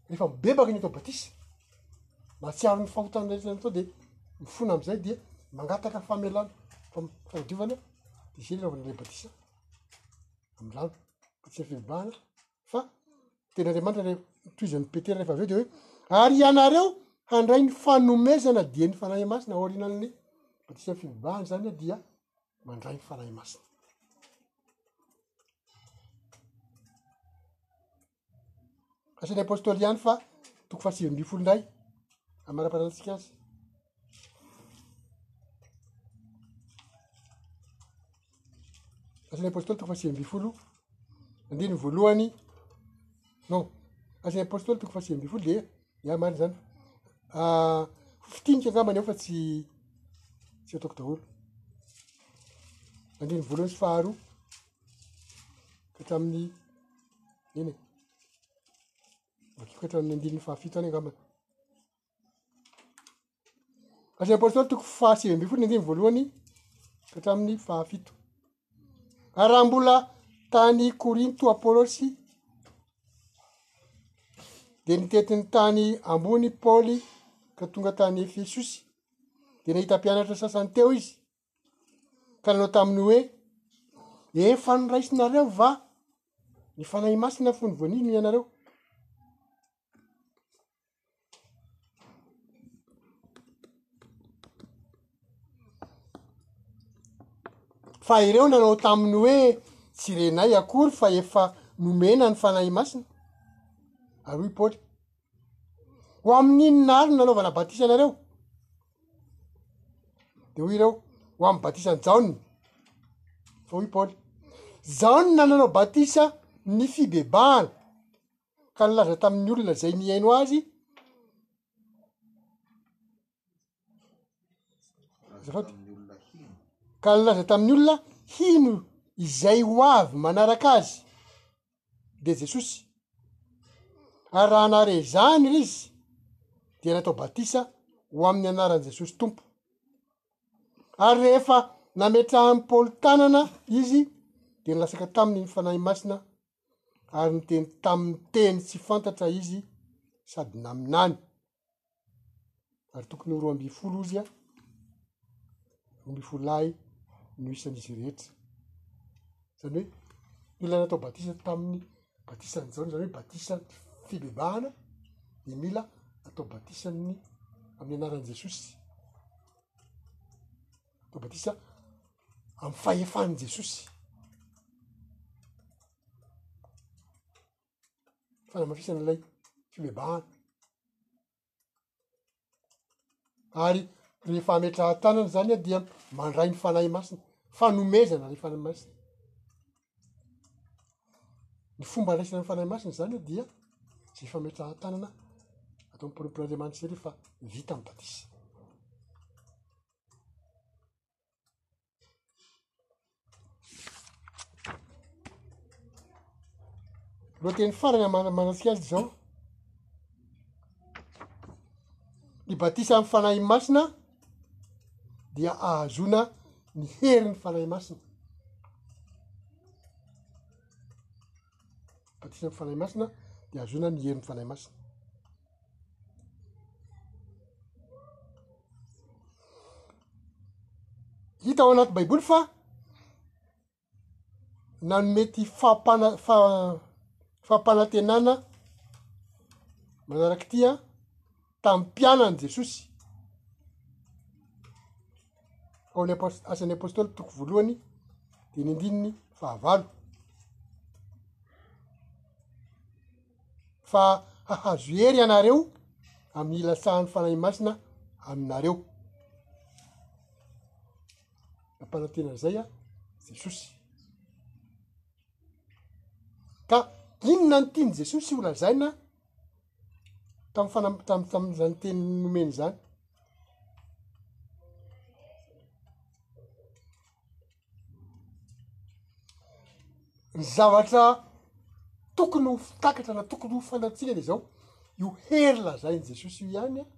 rehefa mibebaka ny atao batisa mahatsiaro ny fahotana rehetra atao de mifona am'izay dia mangataka famelana fam- fanadiovana de zay le anaovana le batisa amy rano fa tsy ny fibebahana fa teny andriamanitra re toizan'ny petera rehefa avy eo de hoe ary ianareo handray ny fanomezana dia ny fanahy masina aorinan'ny batisa fivibahana zany a dia mandray ny fanahy masina asan'ny apôstôly ihany fa toko fahasivy amby folo ndray amaraparantsika azy Asan'ny Apôstôly toko fahasivy ambin'ny folo andininy voalohany, non, Asan'ny Apôstôly toko fahasivy ambin'ny folo dia, ia marina izany, fitinika angambany ao fa tsy tsy ataoko daholo, andininy voalohany sy faharoa ka hatramin'ny, eny e, vakiko hatramin'ny andininy fahafito any angambany. Asan'ny Apôstôly toko faha sivy ambin'ny folo andininy voalohany ka hatramin'ny faha fito. Ary raha mbola tany Korinto Apôlôsy dia nitety ny tany ambony Paoly ka tonga tany Efesosy dia nahita mpianatra sasany teo izy ka nanao taminy hoe, efa noraisinareo va ny Fanahy Masina fony voanio ny anareo? fa ireo nanao tamin'ny hoe tsy renay akory fa efa nomena ny fanahy masina ary hoy paoly ho amin'inona ary ny nanaovana batisa anareo de hoy ireo ho amin'ny batisan'i jaona fa hoy paoly jaona nanao batisa ny fibebahana ka nilaza tamin'ny olona izay nihaino azy ka nilaza tamin'ny olona hino izay ho avy manaraka azy de jesosy ary raha anare zany ry izy dia natao batisa ho amin'ny anaran'i jesosy tompo ary rehefa nametrahan'i paoly tanana izy dia nilatsaka taminy ny fanahy masina ary niteny tamin'ny teny tsy fantatra izy sady naminany ary tokony ho roa ambin'ny folo izy a roa ambin'ny folo lahy no isan'izy rehetra zany hoe mila natao batisa tamin'ny batisan'i jaona zany hoe batisa fibebahana de mila atao batisa amin'ny amin'ny anaran'i jesosy Batisa amin'ny fahefan'i Jesosy. Fanamafisana ilay fibebahana. Ary rehefa ametrahan-tanana zany dia mandray ny Fanahy Masina, fanomezana ny Fanahy Masina. Ny fomba andraisana ny Fanahy Masina zany dia zay fametrahan-tanana atao ny mpanompony Andriamanitra zay rehefa vita ny batisa. Lohateny farany manasika azy izao ny batisa amin'ny fanahy masina dia ahazoana ny herin'ny fanahy masina batisa amin'ny Fanahy Masina dia hahazoana ny herin'ny Fanahy Masina. Hita ao anaty Baiboly fa nanome ty fampana fa fampanantenana manaraka ity a. tamin'ny mpianany Jesosy, ao amin'ny apost- asan'ny apôstôly toko voalohany dimy andininy fahavalo. Fa hahazo hery ianareo amin'ny hilatsahan'ny Fanahy Masina aminareo. Nampanantena an'izay aho Jesosy. Ka inona no tian'i Jesosy holazaina? tamin'ny fana- tam- tamin'izany teny nomeny izany. Ny zavatra tokony ho fitakatra na tokony ho fantatsika de zao, io hery lazain'i Jesosy io ihany an,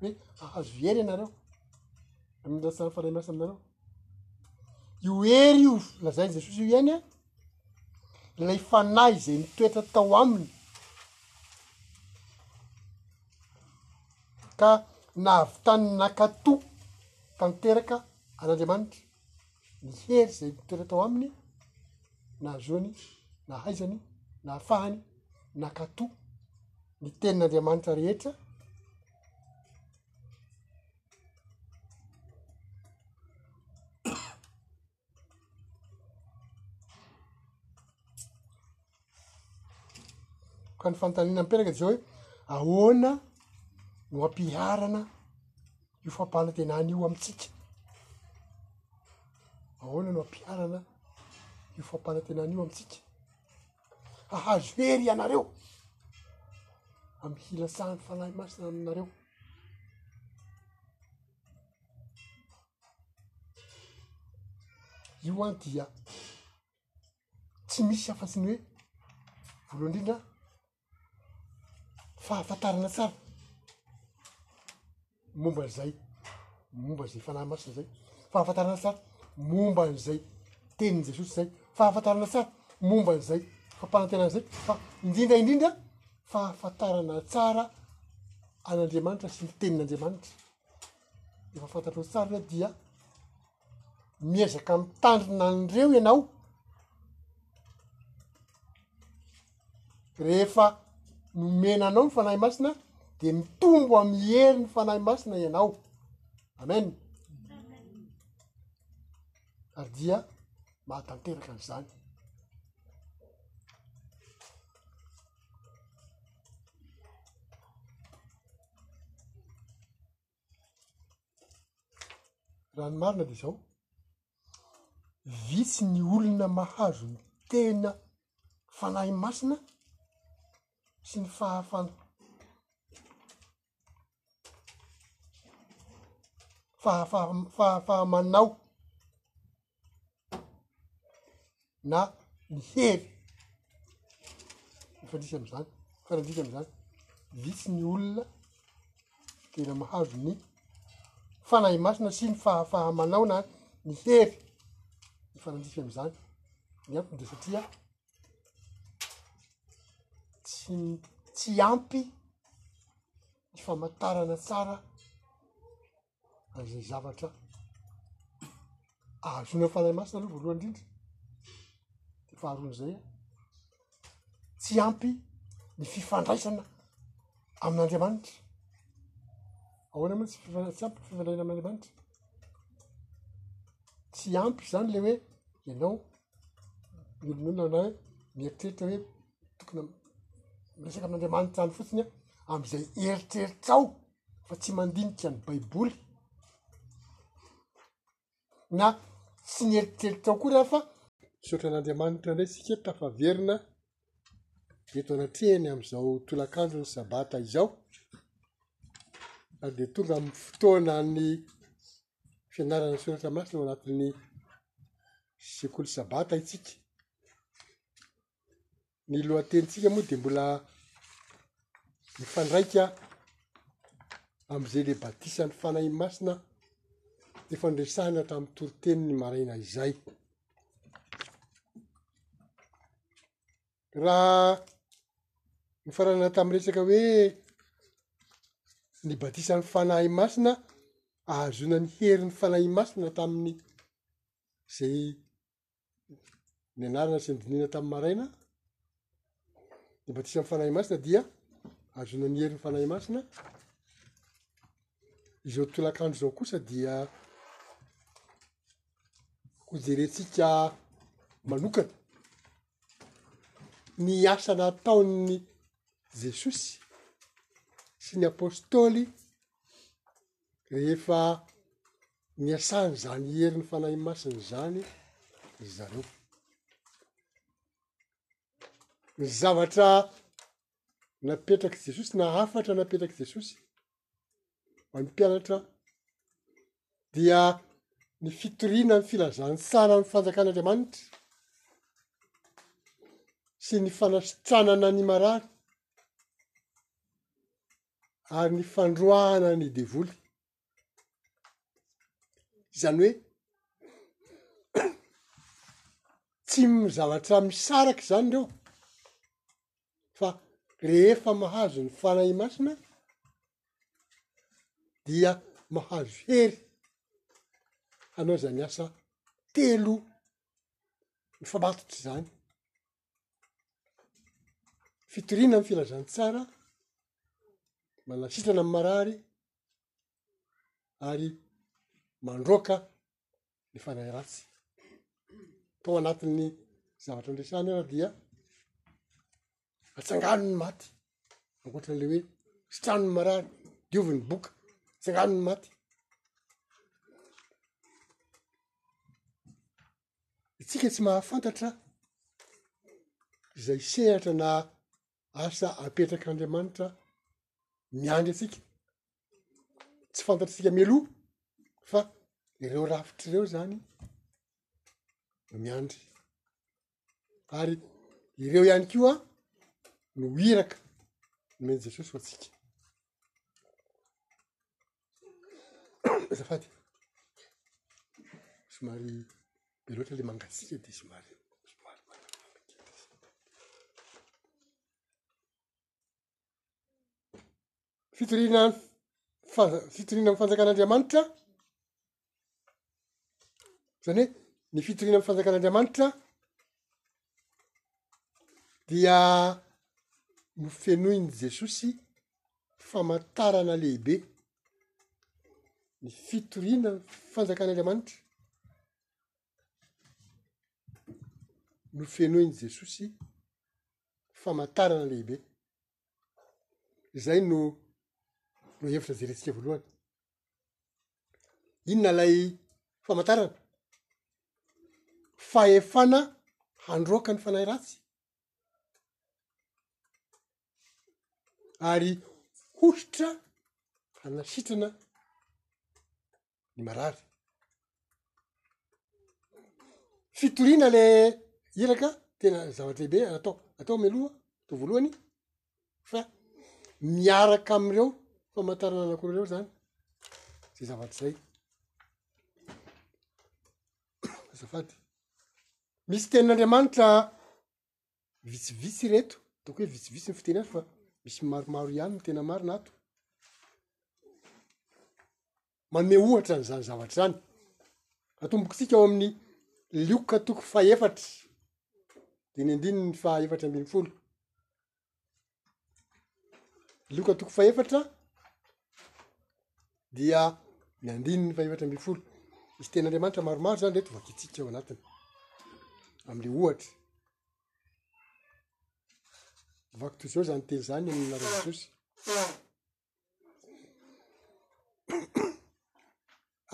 hoe hahazo hery ianareo amin'ny lasa fanahy masina aminareo, io hery io lazain'i Jesosy io ihany an. ilay fanahy izay nitoetra tao aminy ka nahavitany nakato tanteraka an'Andriamanitra, ny hery izay nitoetra tao aminy nahazoany nahaizany nahafahany nakato ny tenin'Andriamanitra rehetra, Ka ny fanontaniana mipetraka dia zao hoe ahoana no ampiharana io fampahanantenana io amintsika? Ahoana no ampiharana io fampahanantenana io amintsika? Hahazo hery ianareo amy hilatsahan'ny Fanahy Masina aminareo. Io an dia tsy misy afa-tsy ny hoe voalohany indrindra fahafantarana tsara momba an'izay momba an'izay fanahy masina izay, fahafantarana tsara momba an'izay tenin'i Jesosy izay, fahafantarana tsara momba an'izay fampanantenana izay fa indrindra indrindra fahafantarana tsara an'Andriamanitra sy ny tenin'Andriamanitra. efa fantatrao tsara ireo dia miezaka mitandrina an'ireo ianao rehefa nomena anao ny fanahy masina de mitombo amy hery ny fanahy masina ianao amen ary dia mahatanteraka an'izany Raha ny marina dia izao, vitsy ny olona mahazo ny tena Fanahy Masina sy ny fahafan- fahafaha- fahafaha-manao. na ny hery mifanisa am'izany mifanandrika am'izany vitsy ny olona tena mahazo ny fanahy masina sy ny fahafaha-manao na ny hery mifanandrika am'izany ny antony dia satria tsy tsy ampy ny famantarana tsara an'izay zavatra ahazoana ny Fanahy Masina aloha voalohany indrindra, dia faharoan'izay an, tsy ampy ny fifandraisana amin'Andriamanitra, ahoana moa tsy fifa- tsy ampy ny fifandraisana amin'Andriamanitra? tsy ampy zany le hoe ianao ny olombelona na hoe mieritreritra hoe tokony miresaka amin'Andriamanitra any fotsiny an, am'izay eritreritrao. fa tsy mandinika ny baiboly na tsy nieritreritra akory aho fa misaotra an'Andriamanitra indray isika tafaverina eto anatrehany amin'izao tolakandro ny sabata izao ary dia tonga amin'ny fotoana ny fianarana soratra masina ao anatin'ny sekoly sabata itsika ny lohatenintsika moa dia mbola mifandraika amin'izay le batisan'ny Fanahy Masina efa noresahina tamin'ny toriteny ny maraina izay. Raha nifarana tamin'ny resaka hoe ny batisan'ny Fanahy Masina ahazoana ny herin'ny Fanahy Masina tamin'ny izay ny anarana sy ny dinihina tamin'ny maraina, ny batisa amin'ny Fanahy Masina dia ahazoana ny herin'ny Fanahy Masina, izao tolakandro izao kosa dia hojerentsika manokana ny asa nataon'ny Jesosy sy ny Apôstôly. rehefa niasan'izany herin'ny Fanahy Masina izany ry zareo. Ny zavatra napetrak'i Jesosy na hafatra napetrak'i Jesosy ho an'ny mpianatra dia ny fitoriana ny filazantsara ny fanjakan'Andriamanitra sy ny fanasitranana ny marary. ary ny fandroahana ny devoly, izany hoe tsy zavatra misaraka izany ireo fa rehefa mahazo ny fanahy masina dia mahazo hery hanao izany asa telo mifamatotra izany. fitoriana amin'ny filazantsara, manasitrana amin'ny marary ary mandroaka ny fanahy ratsy. Tao anatin'ny zavatra andresany ary dia atsangano ny maty, ankoatra an'ilay hoe sitrano ny marary, diovy ny boka, atsangano ny maty. Isika tsy mahafantatra izay sehatra na asa apetrak'Andriamanitra miandry antsika. Tsy fantatr'isika mialoha fa ireo rafitr' ireo zany no miandry ary ireo ihany koa no iraka nomen'i Jesosy ho antsika. azafady somary be loatra le mangatsiaka de somary somary manamamy kely izy fitoriana fa- fitoriana ny fanjakan'Andriamanitra Zany hoe ny fitoriana ny fanjakan'Andriamanitra dia nofenoin'i Jesosy famantarana lehibe, ny fitoriana ny fanjakan'Andriamanitra, nofenoin'i Jesosy famantarana lehibe, izay no lohahevitra jerentsika voalohany. Inona ilay famantarana? Fahefana handroaka ny fanahy ratsy ary hosotra hanasitrana ny marary. Fitoriana le iraka tena zava-dehibe atao atao mialoha to voalohany fa miaraka am'ireo famantarana anakiroa reo zany zay zavatra zay azafady misy tenin'andriamanitra vitsivitsy reto ataoko hoe vitsivitsy ny fiteny azy fa misy maromaro ihany ny tena marina ato manome ohatra an'izany zavatra izany. Atombokitsika ao amin'ny Lioka toko fahefatra, dia ny andininy fahefatra ambin'ny folo. Lioka toko fahefatra dia ny andininy fahefatra ambin'ny folo. Misy ten'Andriamanitra maromaro izany reto vakitsika ao anatiny, amin'ilay ohatra. Vaky toy izao izany teny izany amin'ilay Jesosy.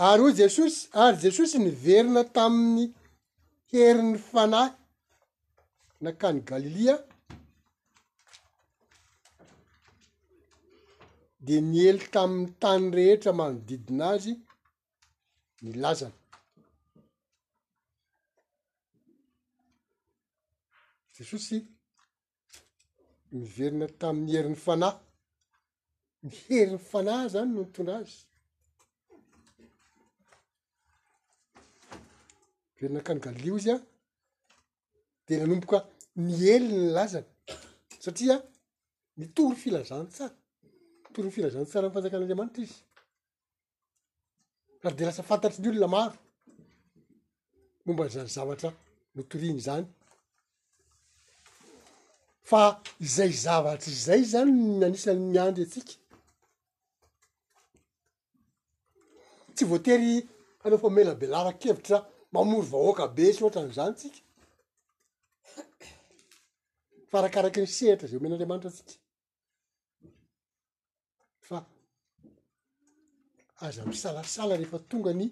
ary hoy Jesosy ary Jesosy niverina tamin'ny herin'ny fanahy nakany Galilia dia niely tamin'ny tany rehetra manodidina azy ny lazany Jesosy Niverina tamin'ny herin'ny fanahy. Ny herin'ny fanahy zany no nitondra azy. Very nankany Galileo izy an, de nanomboka niely ny lazany satria nitory filazantsara, nitory ny filazantsara ny fanjakan'Andriamanitra izy. ary de lasa fantatry ny olona maro momba zany zavatra notoriny zany fa izay zavatra izay zany ny anisan'ny miandry atsika tsy voatery hanao famelabelaran-kevitra mamory vahoaka be sy ohatran'izany tsika fa arakaraky ny sehatra zay omen'andriamanitra atsika fa aza misalasala rehefa tonga ny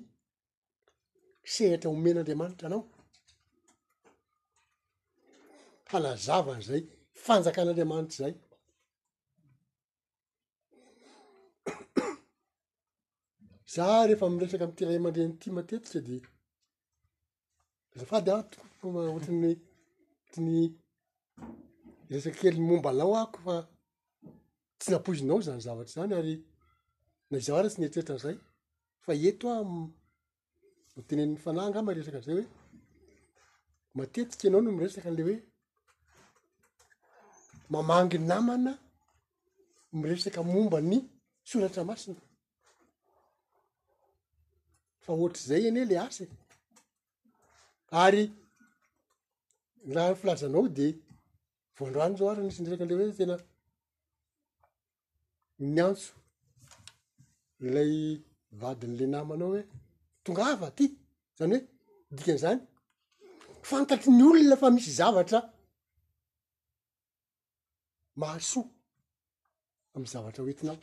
sehatra omen'andriamanitra anao hanazava an'izay fanjakan'andriamanitra izay za rehefa miresaka am'ity ray aman-dreny ity matetika dia Azafady an, ohatran'ny ohatran'ny hiresaka kely momba anao ahako fa tsy nampoizinao izany zavatra izany ary na izaho ary tsy nieritreritra an'izay fa eto aho no tenenin'ny fanahy angamba resaka an'izay hoe matetika ianao no miresaka an'le hoe mamangy namana miresaka momba ny soratra masina. fa ohatr'izay anie le asa e ary raha ny filazanao de vao androany zao ary nisy niraka an'le hoe tena niantso ilay vadin'le namanao hoe tongava aty zany hoe dikan'izany fantatry ny olona fa misy zavatra maharisoa amin'ny zavatra ho entinao.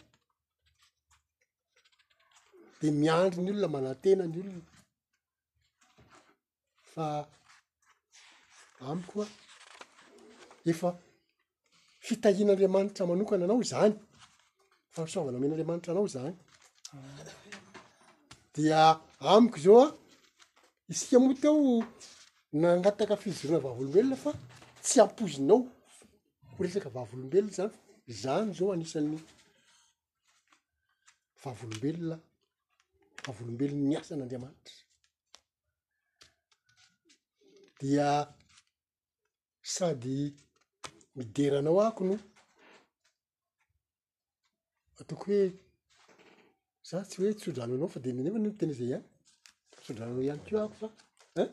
De miandry ny olona, manantena ny olona fa amiko an, efa fitahian'Andriamanitra manokana anao izany, fahasoavana omen'Andriamanitra anao izany, dia amiko izao an, Isika moa teo nangataka fijoroana vavolombelona fa tsy ampoizinao ho resaka vavolombelona izany, izany izao anisan'ny vavolombelona, vavolombelon'ny asan'Andriamanitra. Dia sady midera anao ako no. ataoko hoe za tsy hoe tso-drano anao fa de nefa ny tena izay ihany tso-drano anao ihany ko ako fa en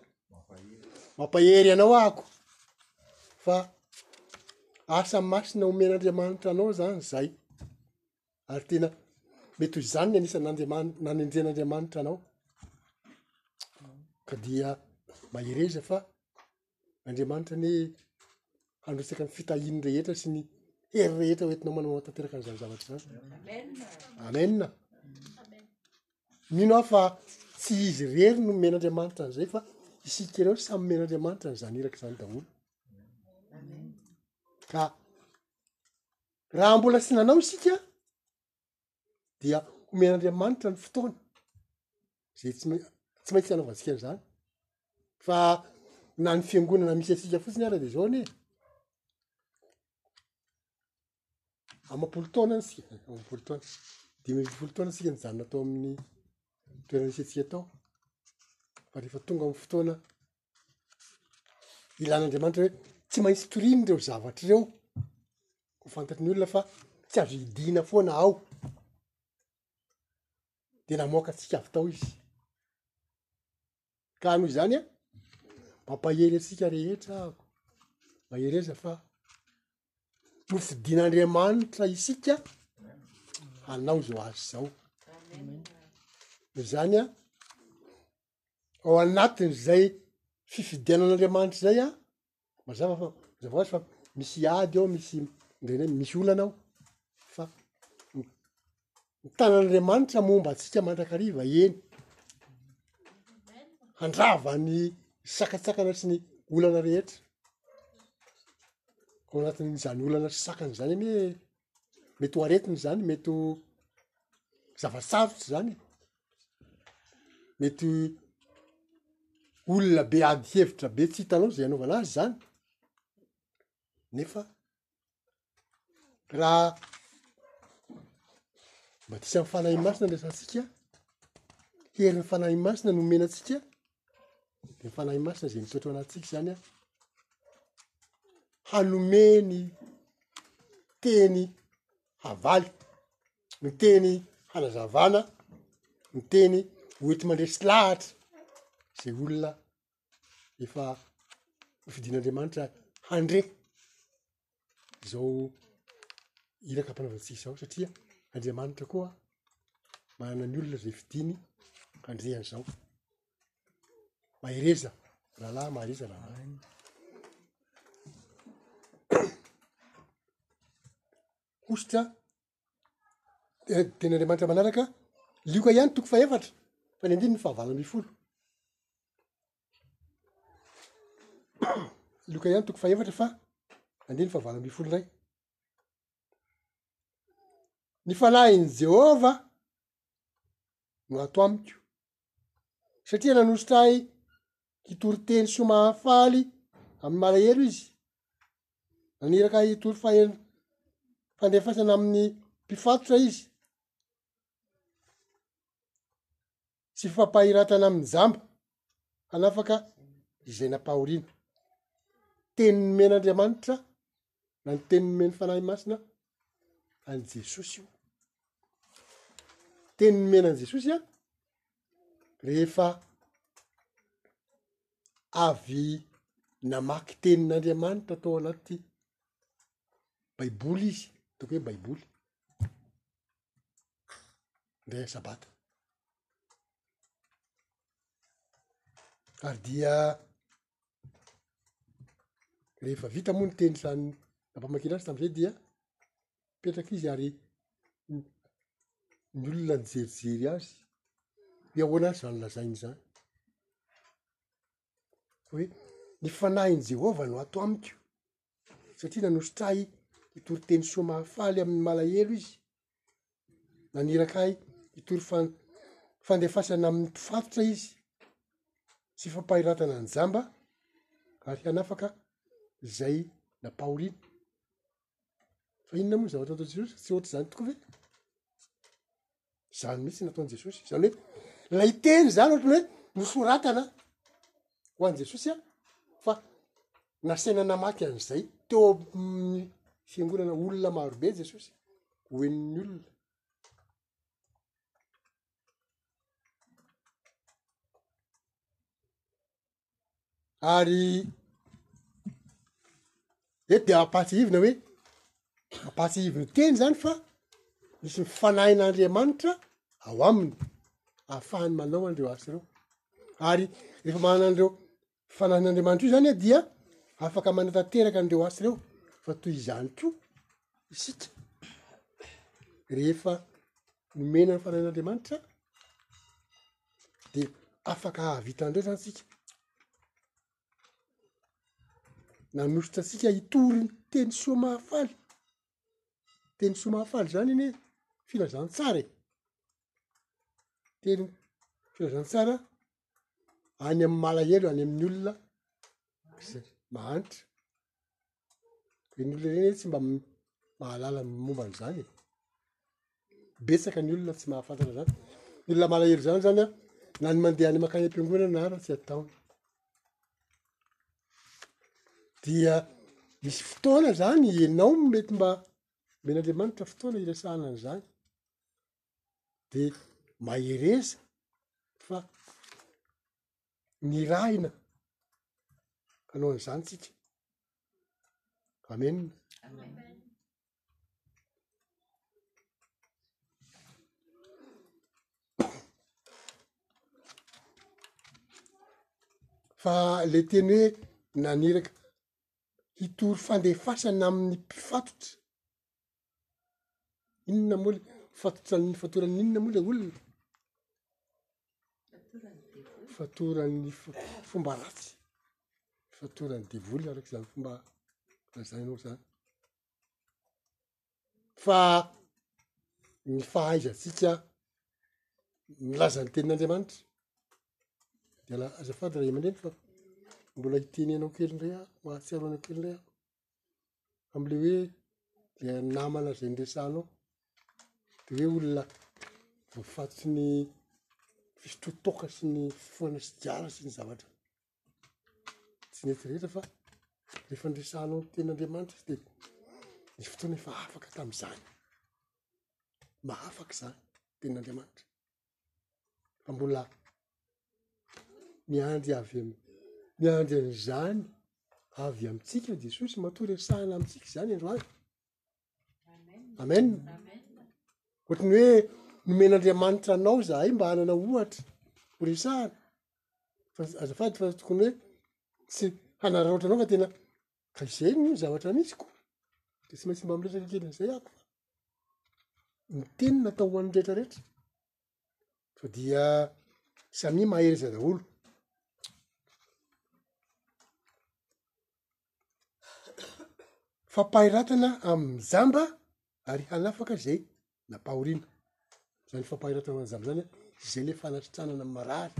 mampahery anao ako fa asa masina omen'andriamanitra anao zany zay ary tena mety ho izany ny anisan'andriaman- nanendren'andriamanitra anao ka dia mahereza fa Andriamanitra anie handrotsaka ny fitahiany rehetra sy ny hery rehetra ho entinao manao tanteraka an'izany zavatra izany. Amen. Mino aho fa tsy izy rery no men'Andriamanitra an'izay fa isika ireo samy men'Andriamanitra an'izany iraka izany daholo. Ka raha mbola tsy nanao isika dia homen'andriamanitra ny fotoana zay tsy main- tsy maintsy anaovantsika an'izany fa na ny fiangonana misy antsika fotsiny ara de zao anie amam-polo taona antsika amam-polo taona dimy ambin'ny folo taona antsika nijanona tao amin'ny toerana nisy antsika tao fa rehefa tonga amin'ny fotoana ilan'Andriamanitra hoe tsy maintsy toriny ireo zavatra ireo, ho fantatry ny olona fa tsy azo hidiana foana ao, de namoaka antsika avy tao izy, ka noho izany an mampahery antsika rehetra ahako, mahereza fa nofidin'Andriamanitra isika hanao izao asa izao, noho izany an. ao anatin'izay fifidianan'Andriamanitra izay an, mazava fa mazava hoazy fa misy ady ao, misy indraindray misy olana ao fa ny tanan'Andriamanitra momba antsika mandrakariva eny, handrava ny sakantsakana sy ny olana rehetra, ao anatin'izany olana sy sakana izany anie mety ho aretina izany, mety ho zava-tsarotra izany e. mety olona be ady hevitra be tsy hitanao zay anaovana azy zany nefa raha mba tsy amy fanahy masina ny resatsika herin'ny fanahy masina no omena antsika de ny fanahy masina zay mitoetra ao anatintsika zany a hanome ny teny havaly ny teny hanazavana ny teny hoenti mandresy lahatra zay olona efa nofidin'andriamanitra handre zao iraka mpanavatsy izao satria andriamanitra koa manana ny olona zay fidiny handre an'izao mahereza rahalahy mahereza rahalahy hosotra eh, teny andriamanitra manaraka lioka ihany toko fahefatra fa ny andiny ny fahavalo amby folo lioka ihany toko fahefatra fa andiny ny fahavalo amby folo indray ny falahin'i jehovah no ato amiko satria nanosotra ahy hitory teny soa mahafaly amin'ny malahelo izy, naniraka ahy hitory faheno fandefasana amin'ny mpifatotra izy, sy fampahiratana amin'ny jamba hanafaka izay nampahoriana. Teny nomen'Andriamanitra na ny teny nomen'ny Fanahy Masina an'i Jesosy io. Teny nomena an'i Jesosy an, rehefa avy namaky tenin'Andriamanitra tao anaty Baiboly izy, ataoko hoe Baiboly, indray an-sabata. Ary dia Rehefa vita moa ny teny samy nampamakiana azy tamin'izay dia mipetraka izy ary ny olona nijerijery azy hoe ahoana ary izany lazainy izany. Hoe ny fanahin'i Jehovah no ato amiko. satria nanositra ahy hitory teny soa mahafaly amin'ny malahelo izy, naniraka ahy hitory fa- fandefasana amin'ny mpifatotra izy sy fampahiratana ny jamba ary hanafaka izay napahoriana. Fa inona moa ny zavatra nataon'i Jesosy? Tsy ohatr'izany tokoa ve? zany mihitsy nataony jesosy zany hoe lay teny zany ohatry ny hoe nosoratana ho any jesosy a fa nasaina namaky an'izay teo aminy fiangonana olona marobe jesosy hoen'ny olona ary eto dia ampahatsiahivina hoe ampahatsiahiviny teny zany fa misy ny fanahin'andriamanitra ao aminy ahafahany manao an'ireo asa ireo ary rehefa manana an'ireo fanahin'andriamanitra io zany a dia afaka manatanteraka an'ireo asa ireo fa toy izany ko isika rehefa nomena ny fanahin'andriamanitra de afaka hahavita indray zany tsika. Nanositra antsika hitory ny teny soa mahafaly, teny soa mahafaly zany anie filazantsara e, teny filazantsara any amin'ny malahelo any amin'ny olona zay mahantra Ireny olona ireny tsy mba mahalala ny momba an'izany e. Betsaka ny olona tsy mahafantatra izany. Ny olona malahelo izany izany an, na ny mandeha any mankany am-piangonana ara tsy ataony. Dia misy fotoana izany ianao no mety mba omen'Andriamanitra fotoana hiresahana an'izany. Dia mahereza fa. nirahina hanao an'izany tsika amena fa le teny hoe naniraka hitory fandefasana amin'ny mpifatotra Inona moa le fatoran'ny fatoran'ny inona moa le olona? Fatoran'ny fomba ratsy. Fatoran'ny devoly araka izany fomba lazainao izany. Fa ny fahaizantsika milaza ny tenin'Andriamanitra dia azafady ray aman-dreny fa mbola hitenenao kely indray aho, mahatsiaro anao kely indray aho. amle hoe le namana zay niresahanao de hoe olona voafatotry ny fisotro toaka sy ny fifohana sigara sy ny zavatra tsy nety rehetra fa rehefa niresahanao ny tenin'Andriamanitra izy de nisy fotoana efa afaka tam'zany, mahafaky zany ny tenin'Andriamanitra. fa mbola miandry avy am- miandry an'izany avy amintsika Jesosy, matoa resahana amintsika izany androany. Amen. Ohatrany hoe nomen'Andriamanitra anao zahay mba hanana ohatra ho resahana, fa azafady fa tokony hoe tsy hanararaotra anao fa tena Ka izay no zavatra misy ko, de tsy maintsy mba miresaka kely an'izay aho fa ny teny natao ho an'ny rehetra rehetra fa dia samia mahereza daholo. Fampahiratana amin'ny jamba ary hanafaka izay nampahoriana, zany fampahiratana amin'ny jamba zany hoe zay le fanasitranana marary,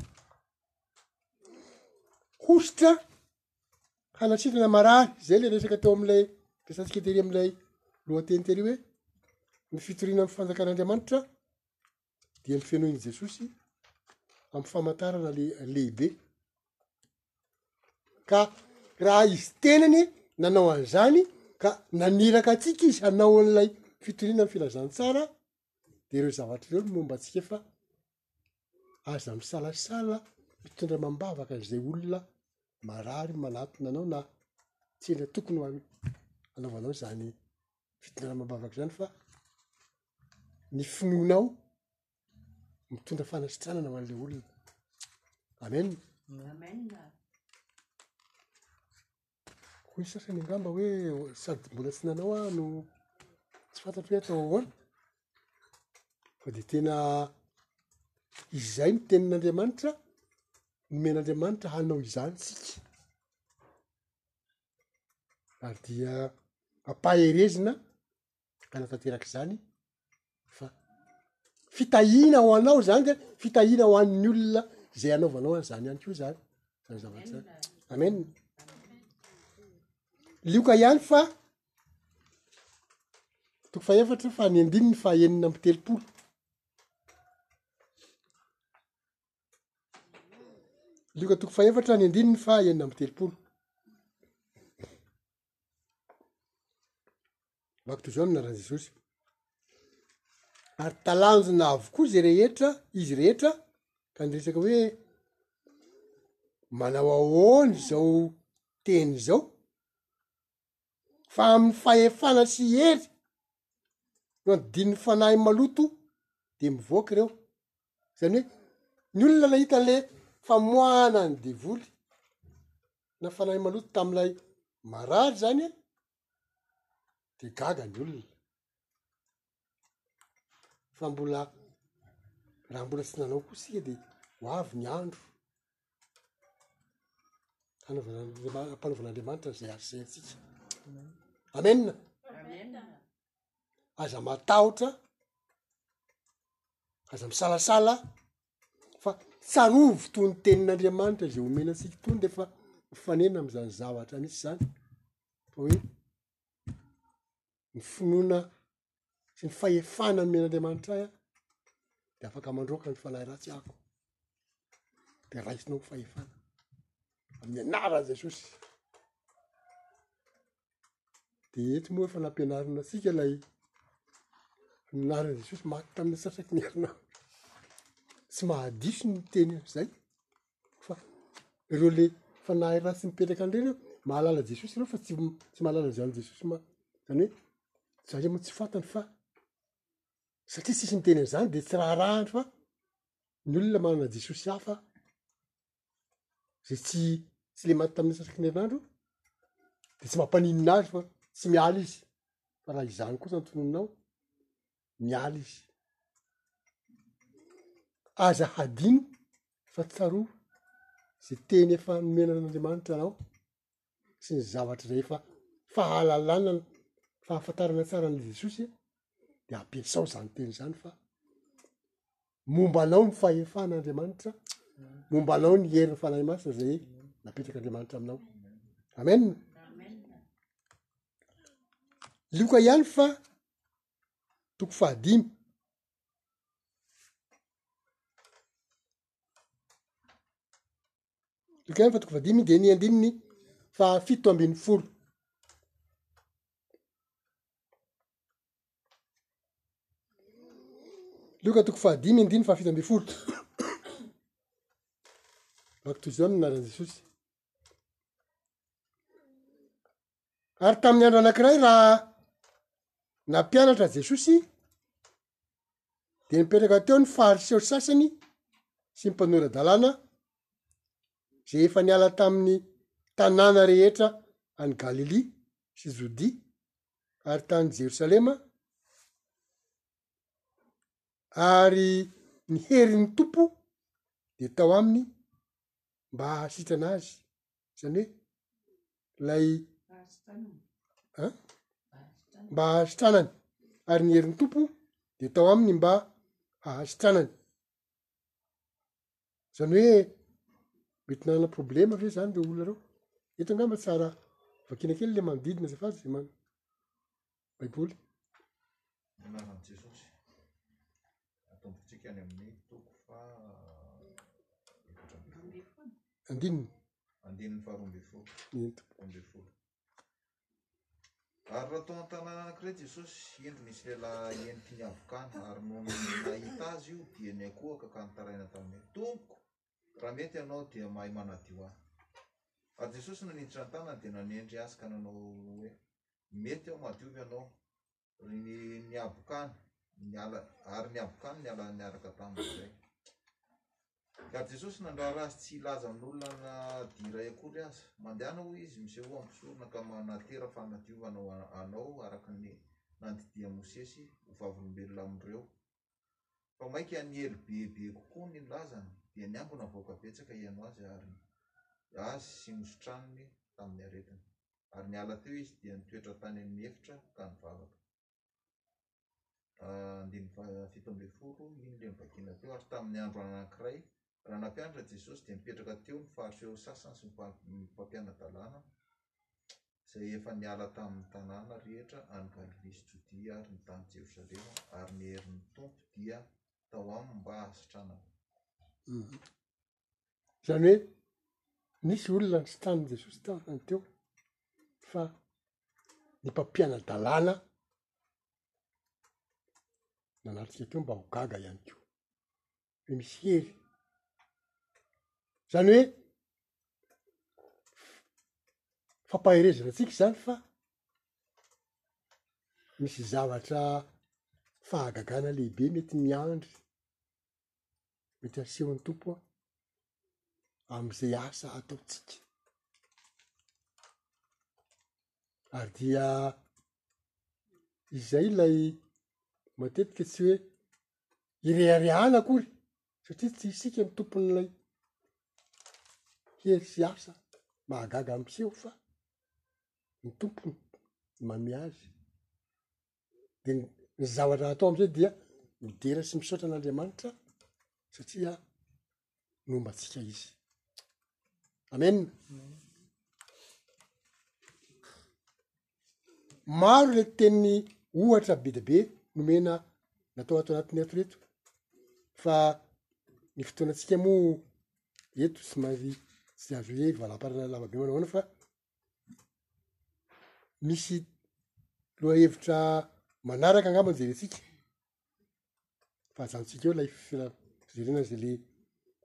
hosotra hanasitrana marary zay le resaka teo am'ilay resatsika tery am'ilay lohateny tery hoe ny fitoriana amy fanjakan'andriamanitra dia ny fenoin'i jesosy amy famantarana le lehibe ka raha izy tenany nanao an'izany ka naniraka atsika izy hanao an'ilay fitoriana ny filazantsara de ireo zavatr'ireo no momba antsika efa aza misalasala mitondra amam-bavaka izay olona marary manatona anao na sendra tokony ho anaovanao izany fitondrana amam-bavaka izany fa ny finoanao mitondra fanasitranana ho an'ilay olona, amena. Hoy ny sasany angamba hoe sady mbola tsy nanao aho no tsy fantatro hoe atao ahoana. Fa dia tena izay ny tenin'Andriamanitra, nomen'Andriamanitra hanao izany isika. Ary dia ampaherezina hanatanteraka izany fa fitahiana ho anao zany de fitahiana ho an'ny olona izay anaovanao a zany ihany ko zany zany zavatra zany amen lioka ihany fa toko fa efatra fa ny andininy fa enina amby telopolo lioka toko fa efatra ny andininy fa enina amby telopolo Bakto zao ny anaran'i Jesosy. Ary talanjona avokoa izay rehetra, izy rehetra, ka niresaka hoe manao ahoana izao teny izao fa amin'ny fahefana sy hery no andidian'ny fanahy maloto dia mivoaka ireo Izany hoe ny olona nahita an'ilay famoahana ny devoly na fanahy maloto tamin'ilay marary izany an, dia gaga ny olona. Fa mbola raha mbola tsy nanao koa isika dia ho avy ny andro hanaovana ny hampanaovan'Andriamanitra izay haharesentsika. Amena. aza matahotra, aza misalasala fa tsarovy toy ny tenin'Andriamanitra izay omena antsika itony rehefa mifanena am'zany zavatra misy zany fa hoe ny finoana sy ny fahefana nomen'Andriamanitra ahy an de afaka mandroaka ny fanahy ratsy ahako de raisinao ny fahefana amin'ny anaran'i Jesosy. Dia eto moa efa nampianarina antsika ilay naran'i Jesosy maty tamin'ny sasaky ny herinandro. Tsy mahadiso ny teny amin'izay fa ireo le fanahy ratsy mipetraka any ireny mahalala Jesosy ireo fa tsy tsy mahalala izany Jesosy ma- zany hoe zany moa tsy fantany fa satria tsisy niteny an'izany dia tsy raharaha fa ny olona manana Jesosy hafa izay tsy tsy le maty tamin'ny asasaky ny herinandro de tsy mampaninona azy fa tsy miala izy fa raha izany kosa ny finoanao miala izy aza hadino fa tsaroa ze teny efa nomenan'andriamanitra anao sy ny zavatra izay efa fahalalana ny fahafantarana tsara an'i Jesosy de ampiasao izany teny izany fa momba anao ny fahefan'Andriamanitra, momba anao ny herin'ny Fanahy Masina izay napetrak'Andriamanitra aminao. Amen. Lioka ihany fa toko fahadimy. Dikany fa toko vadimy dia ny andininy fa fito ambin'ny folo. Lioka toko fahadimy andiny fa fito ambin'ny folo. Bako toy izao amin'ny naran'i Jesosy. Ary tamin'ny andro anankiray raha nampianatra Jesosy Dia nipetraka teo ny Fariseo sasany sy ny mpanora-dalàna izay efa niala tamin'ny tanàna rehetra any Galilia sy Jodia ary tany Jerosalema, ary ny herin'ny Tompo dia tao aminy mba hahasitrana azy. izany hoe ilay an mba hahasitranany ary ny herin'ny tompo de tao aminy mba hahasitranany izany hoe mety nanana problema ve zany reo olona reo eto angamba tsara vakina kely le manodidina azafady ze man- Baiboly. Ny anaran'i Jesosy. Atombokantsika any amin'ny toko faha efatra ambin'ny folo. Andininy. Andininy faharoa ambin'ny folo. Ento. Ambin'ny folo. Ary raha tao an-tanàna anankiray Jesosy, indro nisy lehilahy heniky ny havokana, ary nony nahita azy io, dia niankohoka ka nitaraina tamin'ny hoe, Tompoko, Raha mety ianao dia mahay manadio ahy. Ary Jesosy naniditra ny tanany dia nanendry azy ka nanao hoe, Mety aho madiovy anao. Ry ny niabokany, niala, ary niabokany niala niaraka taminy izay. Ary Jesosy nandrara azy tsy hilaza amin'olona na dia iray akory aza. Mandehana hoy izy, misehoa am-pisorona ka manatera fanadiovana ho anao araka ny nandidian'i Mosesy ho vavolombelona amin'ireo Fa mainka niely be be kokoa ny lazany, dia niangona vahoaka betsaka hihaino azy ary azy sy nosy tranony tamin'ny aretina. Ary niala teo izy dia nitoetra tany amin'ny efitra ka nivavaka. Andininy fahafito ambin'ny folo, Iny ilay nivakina teo, ary tamin'ny andro anankiray Raha nampianatra Jesosy dia nipetraka teo ny Fariseo sasany sy ny mpampiana-dalàna izay efa niala tamin' ny tanàna rehetra any Galilia sy Jodia ary ny tany Jerosalema, ary ny herin' ny Tompo dia tao aminy mba hahasitranana. Izany hoe nisy olona nisitraniny Jesosy tany teo fa ny mpampiana-dalàna nanatrika teo mba ho gaga ihany koa. dia misy hery zany hoe fampaherezana antsika izany fa misy zavatra fahagagana lehibe mety miandry mety asehon'ny tompo aho am'izay asa ataontsika ary dia izay ilay matetika tsy hoe ireharehana akory satria tsy isika no tompon'ilay hery sy asa mahagaga miseho fa ny tompony ny manome azy de ny zavatra atao am'izay dia midera sy misaotra an'Andriamanitra satria ny omba antsika izy amen maro le teniny ohatra be de be nomena natao ato anatiny ato reto fa ny fotoana antsika moa eto sy mari tsy azo hoe valam-parana lavabe manao ana fa Misy lohahevitra manaraka angamba jerentsika, fa ajanontsika eo ilay fira- fijerena izay le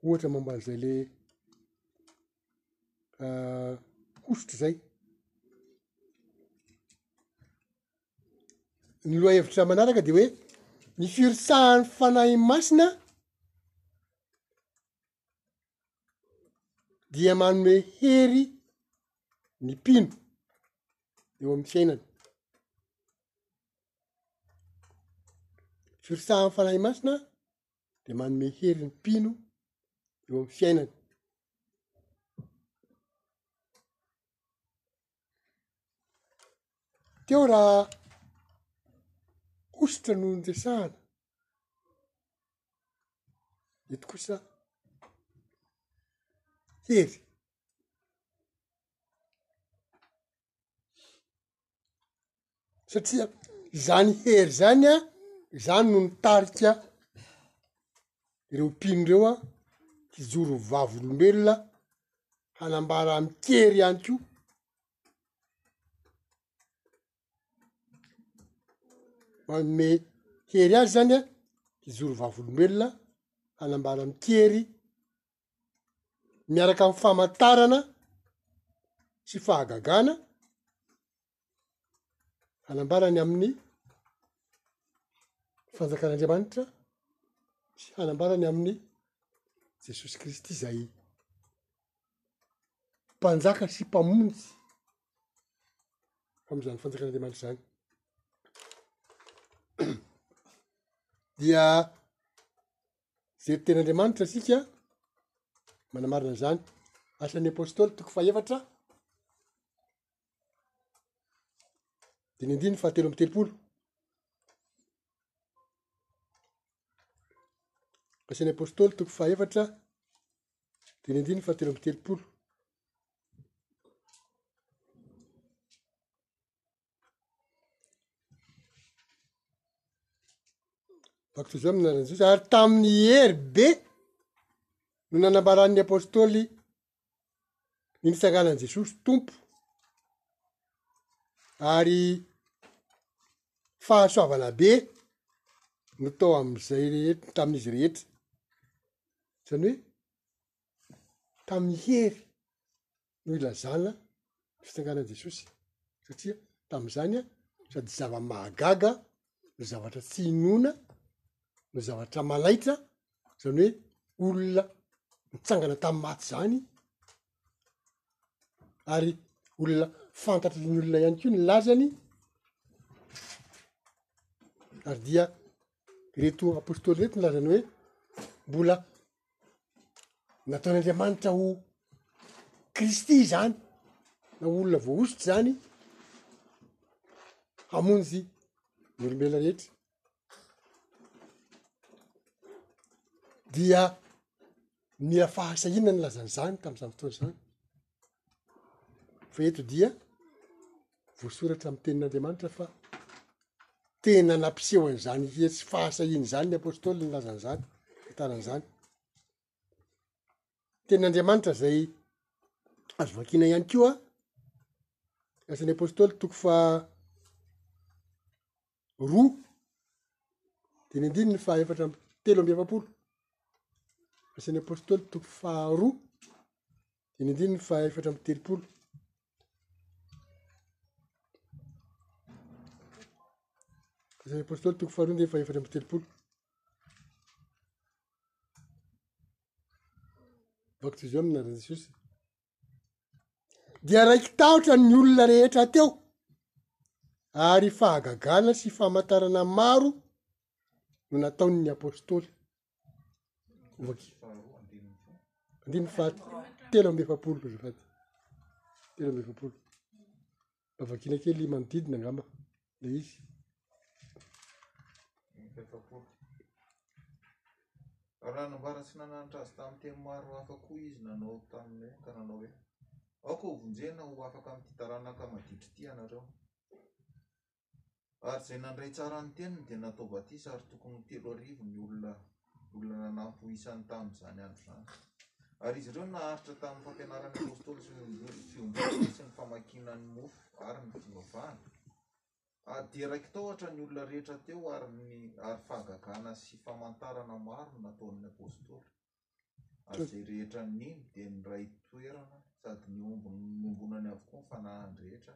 ohatra momba an'izay le hosotry izay. Ny lohahevitra manaraka dia hoe ny firosahan'ny fanahy masina dia manome hery ny mpino eo amin'ny fiainany. Firosahan'ny Fanahy Masina dia manome hery ny mpino eo amin'ny fiainany. Teo raha ositra no niresahana. Eto kosa hery. Satria izany hery zany an, izany no mitarika ireo mpino ireo an, hijoro ho vavolombelona hanambara amin-kery ihany koa. manome hery azy zany an hijoro vavolombelona hanambara amin-kery miaraka amin'ny famantarana sy fahagagana hanambarany amin'ny fanjakan'andriamanitra sy hanambarany amin'ny jesosy kristy zay mpanjaka sy mpamonjy amin'izany fanjakan'Andriamanitra izany. Dia izay tenin'Andriamanitra isika manamarina izany. Asan'ny apôstôly toko fahefatra diny andiny fahatelo amby telopolo. Asan'ny apôstôly toko fahefatra Teny andiny fahatelo amby telopolo. Bakitry izao amin'ny anaran'i Jesoa ary tamin'ny hery be no nanambaran'ny apôstôly ny nitsanganan'i Jesosy Tompo ary fahasoavana be no tao amin'izay rehetra tamin'izy rehetra. zany hoe tamin'ny hery no ilazana ny fitsanganan'i Jesosy satria tamin'izany sady zava-mahagaga no zavatra tsy inoana no zavatra malaitra zany hoe olona mitsangana tamin'ny maty zany ary olona fantatry ny olona ihany koa ny lazany ary dia ireto apôstôly ireto no nilazany hoe mbola nataon'Andriamanitra ho Kristy izany na olona voahosotra izany hamonjy ny olombelona rehetra. Dia. miafaha sa inona ny lazany zany tam'zany fotoana zany fa eto dia voasoratra amy tenin'andriamanitra fa tena nampiseho an'izany hetsy fahasahiany zany ny apôstôly ny lazany zany fitarany zany tenin'andriamanitra zay azo vakina ihany koa asan'ny apôstôly toko fa roa dinindininy fa efatra amby telo amby efapolo asan'ny apôstôly toko faharoa dinindininy fa efatra amby telopolo asan'ny apôstôly toko faharoa ndefa efatra amby telopolo baptisé amina Jesosy dia raiki-tahotra ny olona rehetra teo ary fahagagana sy famantarana maro no nataon'ny apôstôly. Andininy fahatelo amby efapolo, telo amby efapolo. Mba vakiana kely manodidina angamba ilay izy. Raha nambara tsy nananatra azy tamin'ny teny maro hafa koa izy nanao taminy ka nanao hoe, Aoka hovonjena ho afaka amin'ity taranaka maditra ity ianareo. Ary izay nandray tsara ny teniny dia natao batisa, ary tokony ho telo arivo ny olona olona nanampy ho isany tamin'izany andro izany. Ary izy ireo naharitra tamin'ny fampianaran'ny apôstôly sy ny fiombonana sy ny famakiana ny mofo ary ny fivavahana. Ary dia raiki-tahotra ny olona rehetra teo ary, ny, ary fahagagana sy famantarana maro no nataon'ny apôstôly. Ary izay rehetra nino dia niray toerana sady niombonany avokoa ny fanahin'ny rehetra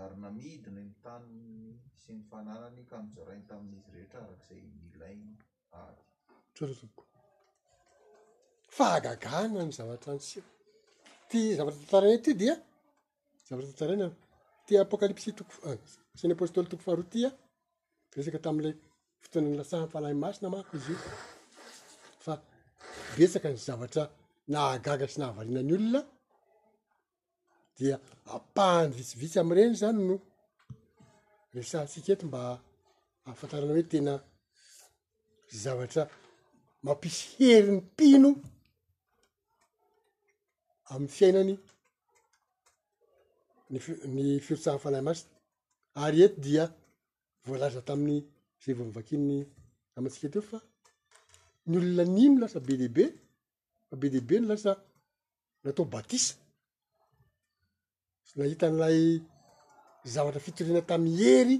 ary namidiny ny taniny sy ny fananany ka nojarainy tamin'izy rehetra araka izay nilainy avy. Trrrrrk. Fahagagana ny zavatra niseho. Ty zavatra tantaraina ity dia zavatra tantaraina ty apokalypsy toko ah, sy ny apôstôly toko faharoa ty ah, resaka tamin'ilay fotoana nilatsahan'ny fanahy masina manko izy io fa betsaka ny zavatra nahagaga sy nahavariana ny olona dia ampahany vitsivitsy amin'ireny izany no resahantsika eto mba hahafantarana hoe tena zavatra mampisy hery ny mpino amin'ny fiainany ny fi- ny firotsahan'ny Fanahy Masina, ary eto dia voalaza tamin'ny izay vao novakian'ny namantsika teo fa ny olona nino lasa be dia be fa be dia be ny lasa natao batisa, nahita an'ilay zavatra fitoriana tamin'ny hery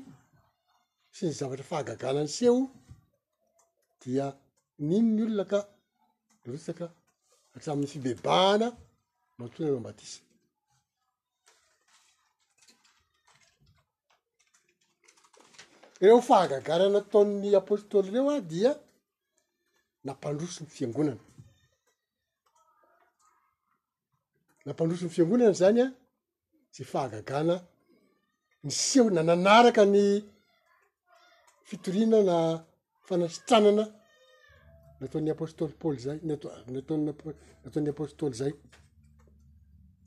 sy ny zavatra fahagagana niseho dia nino ny olona ka nirotsaka hatramin'ny fibebahana no antsoina anao batisa. Ireo fahagagana nataon'ny apôstôly ireo ary dia. nampandroso ny fiangonana nampandroso ny fiangonana zany a tsy fahagagana ny sehona nanaraka ny fitoriana na fanasitranana nataon'ny apôstôly paoly zay ny atao nataon'ny apo- nataon'ny apôstôly zay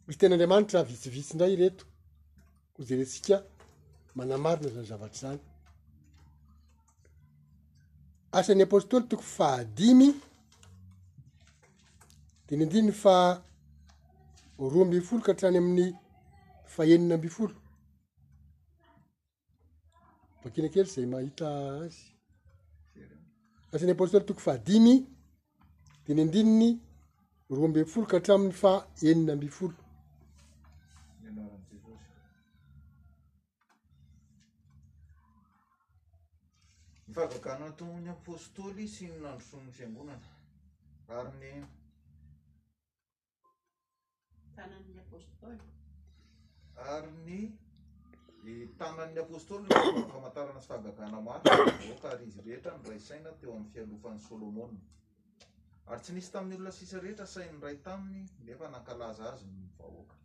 ny ten'andriamanitra vitsivitsy ndray ireto hojerentsika manamarina zany zavatra zany Asan'ny Apôstôly toko fahadimy, dimy andininy faha roa ambin'ny folo ka hatrany amin'ny fahenina ambin'ny folo. Vakina kely izay mahita azy. Asan'ny Apôstôly toko fahadimy, dimy andininy roa ambin'ny folo ka hatramin'ny fahenina ambin'ny folo. Ny fahagagana ataon'ny Apôstôly sy ny nandrosoan'ny Fiangonana, ary ny. Tanan'ny Apôstôly. Ary ny tanan'ny Apôstôly no fomba famantarana sy fahagagana maro, ary izy rehetra niray saina teo amin'ny fialofan'i Sôlômôna. Ary tsy nisy tamin'ny olona sisa rehetra sahy niray taminy, nefa nankalaza azy ny vahoaka.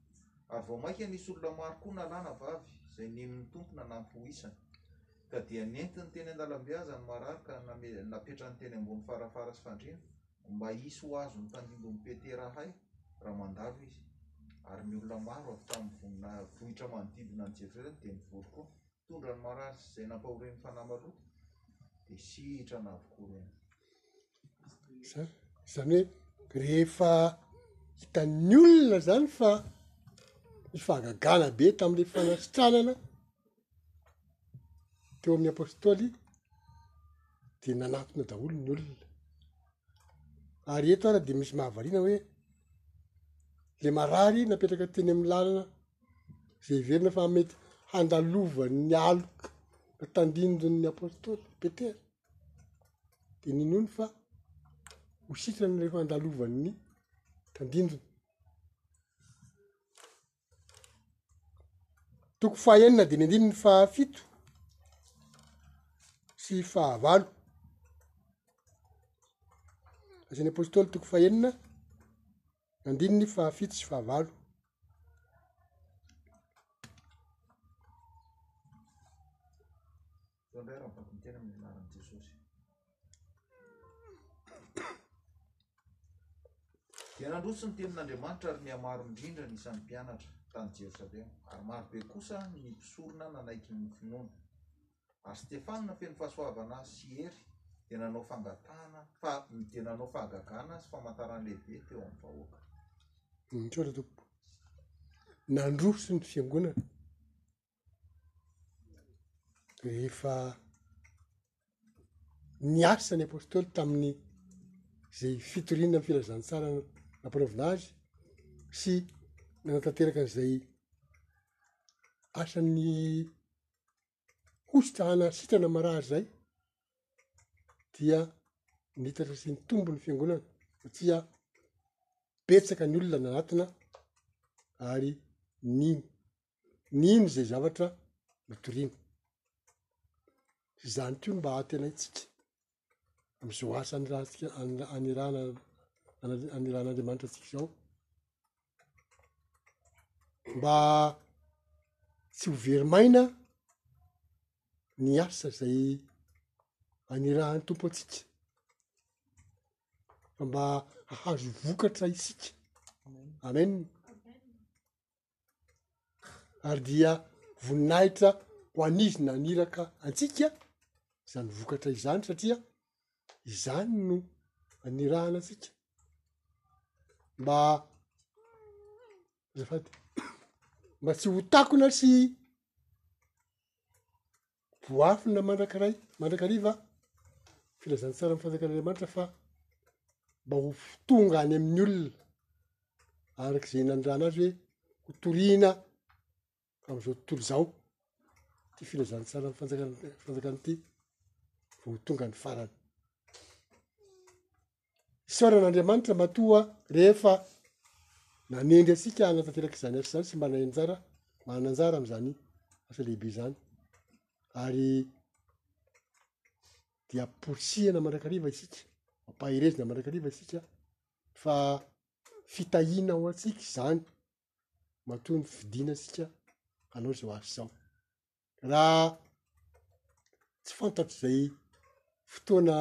Ary vao mainka nisy olona maro koa na lahy na vavy, izay nino ny Tompo nanampy ho isany. Ka dia nentiny teny an-dalambe aza ny marary ka name, napetrany teny ambony farafara sy fandriana, mba hisy ho azon'ny tandindon'i Petera ahay raha mandalo izy. Ary ny olona maro avy tamin'ny vonina, vohitra manodidina an'i Jerusalema dia nivory koa. mpitondra ny marary sy izay nampahorian'ny fanahy maloto dia sitrana avokoa ireny. Izany hoe rehefa hitan'ny olona zany fa misy fahagagana be tamin'ilay fanasitranana teo amin'ny apôstôly dia nanatona daholo ny olona ary eto ara dia misy mahavariana hoe le marary napetraka teny amin'ny lalana izay heverina fa mety handalovan'ny aloka tandindon'ny apostoly Petera, dia ninoany fa ho sitrana rehefa handalovan'ny tandindony. Toko fahenina dimy andininy fahafito sy fahavalo. Asan'ny apostoly toko fahenina Andininy fahafito sy fahavalo. Dia nandroso ny tenin'Andriamanitra ary nihamaro indrindra ny isan'ny mpianatra tany Jerosalema, ary marobe kosa ny mpisorona nanaiky ny finoana. Ary Stefana feno fahasoavana sy hery dia nanao fangatahana fa dia nanao fahagagana sy famantarana lehibe teo amin'ny vahoaka. Misaotra tompoko. Nandroso ny fiangonana rehefa niasa ny apôstôly tamin'ny izay fitoriana ny filazantsara nampanaovina azy sy nanatanteraka an'izay asan'ny hositrahana sitrana marary izay dia nitatra sy nitombo ny fiangonana satria betsaka ny olona nanatona ary nino nino izay zavatra notorina izany koa no mba hahatenaintsika mizoaza ny rahantsika anirahana anirahan'Andriamanitra antsika zao mba tsy ho very maina ny asa zay anirahany tompo antsika fa mba hahazo vokatra isika amena ary dia voninahitra ho an'izy naniraka antsika izany vokatra izany satria izany no nanirahana antsika mba azafady mba tsy ho takona sy voafina mandrakariva mandrakariva filazantsara ny fanjakan'Andriamanitra fa mba ho tonga any amin'ny olona araka izay nanirana azy hoe ho toriana amin'izao tontolo izao ty filazantsara ny fanjakana fanjakana ity vao tonga ny farany Isaorana Andriamanitra matoa rehefa nanendry antsika hanatanteraka izany asa izany sy mba nahay anjara, manana anjara amin'izany asa lehibe izany. Ary dia amporisihana mandrakariva isika, ampaherezina mandrakariva isika fa fitahiana ho antsika izany matoa ny fidina antsika hanao izao asa izao. raha tsy fantatro izay fotoana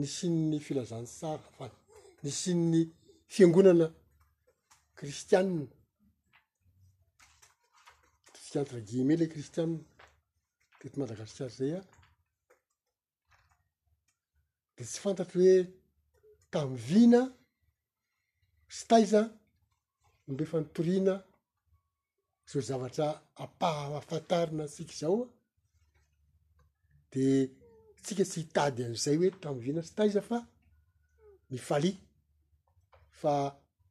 nisian'ny filazantsara fa nisian'ny fiangonana kristianina, ataontsika entre guillemets ilay kristianina teto Madagasikara izay an, de tsy fantatro hoe tamy vina sy taiza no mba efa nitoriana zao zavatra ampahafantarina antsika izao an, de tsika tsy hitady an'izay hoe tamy vina sy taiza fa ny faly fa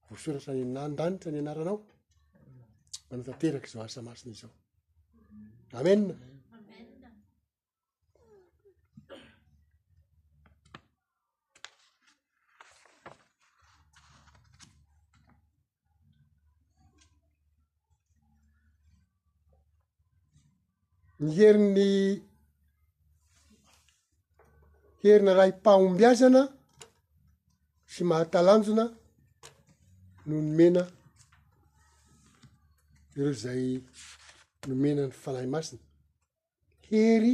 voasoratra any an-danitra ny anaranao, manatanteraka izao asa masina izao, amen. ny herin'ny herina raim-pahombiazana sy mahatalanjona no nomena ireo izay nomena ny fanahy masina. hery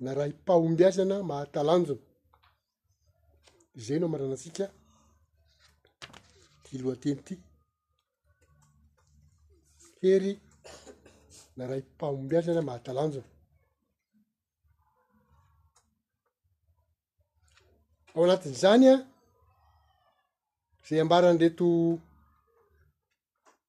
na raipahombiazana mahatalanjona. Izay no amaranantsika ity lohateny ity. Hery na raipahombiazana mahatalanjona. Ao anatin'izany an, izay ambaran'ireto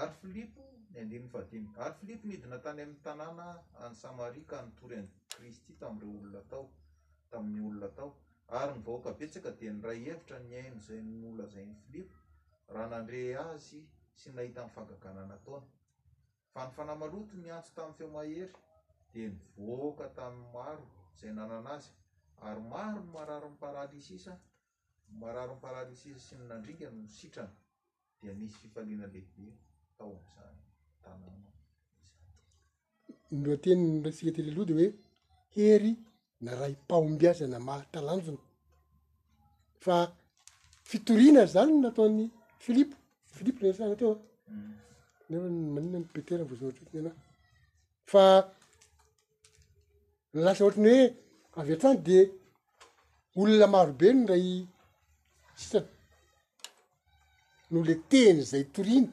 Ary Filipo, ny andininy fahadimy, ary Filipo nidina tany amin'ny tanàna any Samaria ka nitory an'i Kristy tamin'ireo olona tao, tamin'ny olona tao. Ary ny vahoaka betsaka dia niray hevitra ny haino izay nolazain'i Filipo, raha nandre azy sy nahita ny fahagagana nataony. Fa ny fanahy maloto niantso tamin'ny feo mahery, dia nivoaka tamin'ny maro izay nanana azy, ary maro ny mararin'ny paralysisa, mararin'ny paralysisa sy ny nandringa no sitrana. dia nisy fifaliana lehibe tao amin'izany tanàna izany. Ny lohateny noraisika telo aloha dia hoe hery na raim-pahombiazana mahatalanjona. Fa fitoriana izany no nataon'ny Filipo, Filipo no resahana teo an. Mm. Nefa maninona ny Petera vao zavatra ohatry ny anahy. Fa lasa ohatry ny hoe avy hatrany dia olona marobe no ndray sisa no le teny zay torina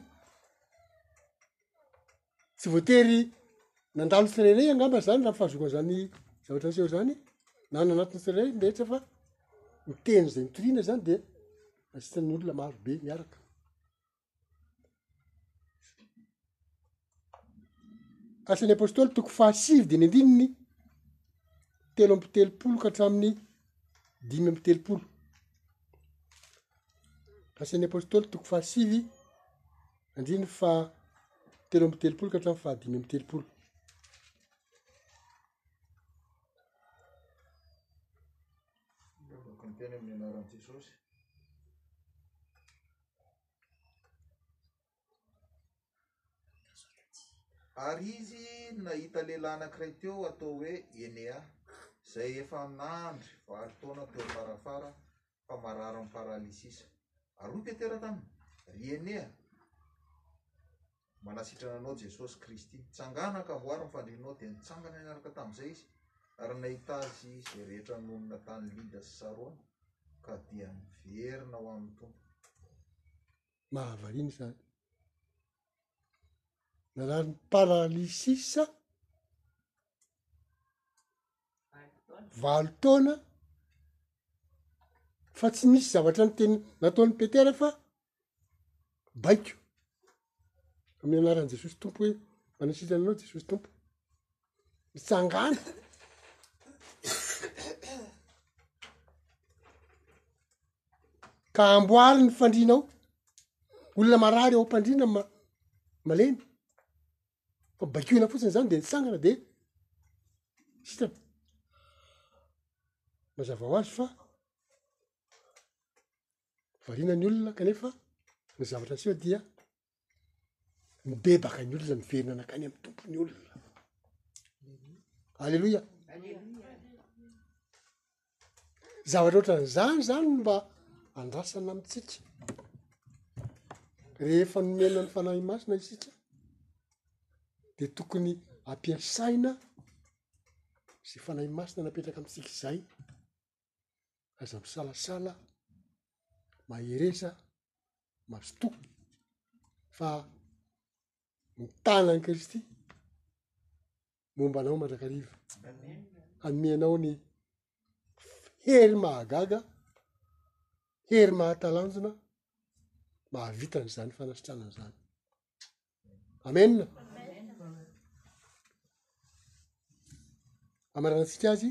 tsy voatery nandalo tsirairay angamba zany raha fahazoana zany zavatra niseho zany na nanatona tsirairay ny rehetra fa ny teny zay nitorina zany de asitrany olona maro be miaraka Asan'ny Apôstôly toko fahasivy dimy ambininy telo amby telopolo ka hatramin'ny dimy amby telopolo. Asan'ny Apôstôly toko fahasivy andininy fa telo amby telopolo ka hatramin'ny faha dimy amby telopolo. Teny amin'ny anaran'i Jesosy. Ary izy nahita lehilahy anankiray teo atao hoe Enea, izay efa nandry valo taona teo am-parafara fa marary amin'ny paralysisa. Ary hoy Petera taminy, Ry Enea, Manasitrana anao Jesosy Kristy. Tsangana ka voaro ny fandrianao. Dia nitsangana niaraka tamin'izay izy, ary nahita azy izay rehetra nonina tany Lida sy Sarona, ka dia niverina ho amin'ny Tompo. Mahavariana izany. Narary ny paralysis valo taona fa tsy nisy zavatra noteny nataon'i Petera fa baiko amin'ny anaran'i Jesosy Tompo hoe manao sitrana anao Jesosy Tompo, mitsangàna ka amboary ny fandriana ao, olona marary ao am-pandriana ma- malemy fa baikoina fotsiny zany de nitsangana de sitrana, mazava ho azy fa. variana ny olona kanefa ny zavatra aseho dia mibebaka ny olona miverina anakany ami'ny tompo ny olona aleloia zavatra ohatra ny zany zany mba andrasana amitsika rehefa nomena ny fanahy masina isika de tokony ampiasaina za fanahy masina napetraka amitsika izay aza misalasala mahereza mazotoa fa mitana an'i kristy momba anao mandrakariva hanome anao ny hery mahagaga hery mahatalanjona mahavita an'izany fanasitrana an'izany amena amaranatsika azy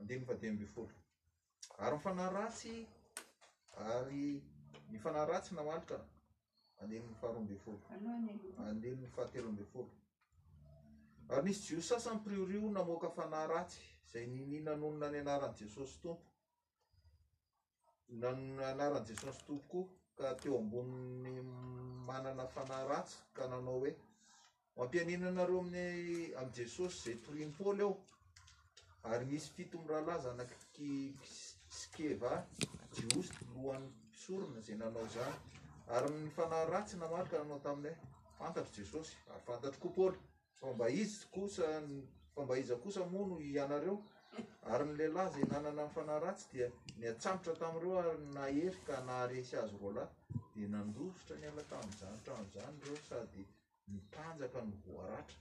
andininy fahadimy ambin'ny folo. Ary ny fanahy ratsy, ary ny fanahy ratsy na aloka, andininy faharoa ambin'ny folo. Andininy fahatelo ambin'ny folo. Ary nisy Jiosy sasany mpiriorio namoaka fanahy ratsy, izay niniana nonina ny anaran'i Jesosy Tompo. Nanonona anaran'i Jesosy Tompo koa, ka teo ambonin'ny manana fanahy ratsy, ka nanao hoe, Mampianiana anareo amin'ny amin'i Jesosy izay torian'i Paoly aho. Ary nisy fito mirahalahy zanak'i Skeva, Jiosy, lohan'ny mpisorona, izay nanao izany. Ary ny fanahy ratsy namaly ka nanao taminy hoe, Fantatro Jesosy, ary fantatro koa Paoly. fa mba izy kosa fa mba iza kosa moa no hianareo? Ary ny lehilahy izay nanana ny fanahy ratsy dia niantsambotra tamin'ireo ary nahery ka naharesy azy roalahy, dia nandositra niala tamin'izany trano izany ireo sady nitanjaka no voaratra.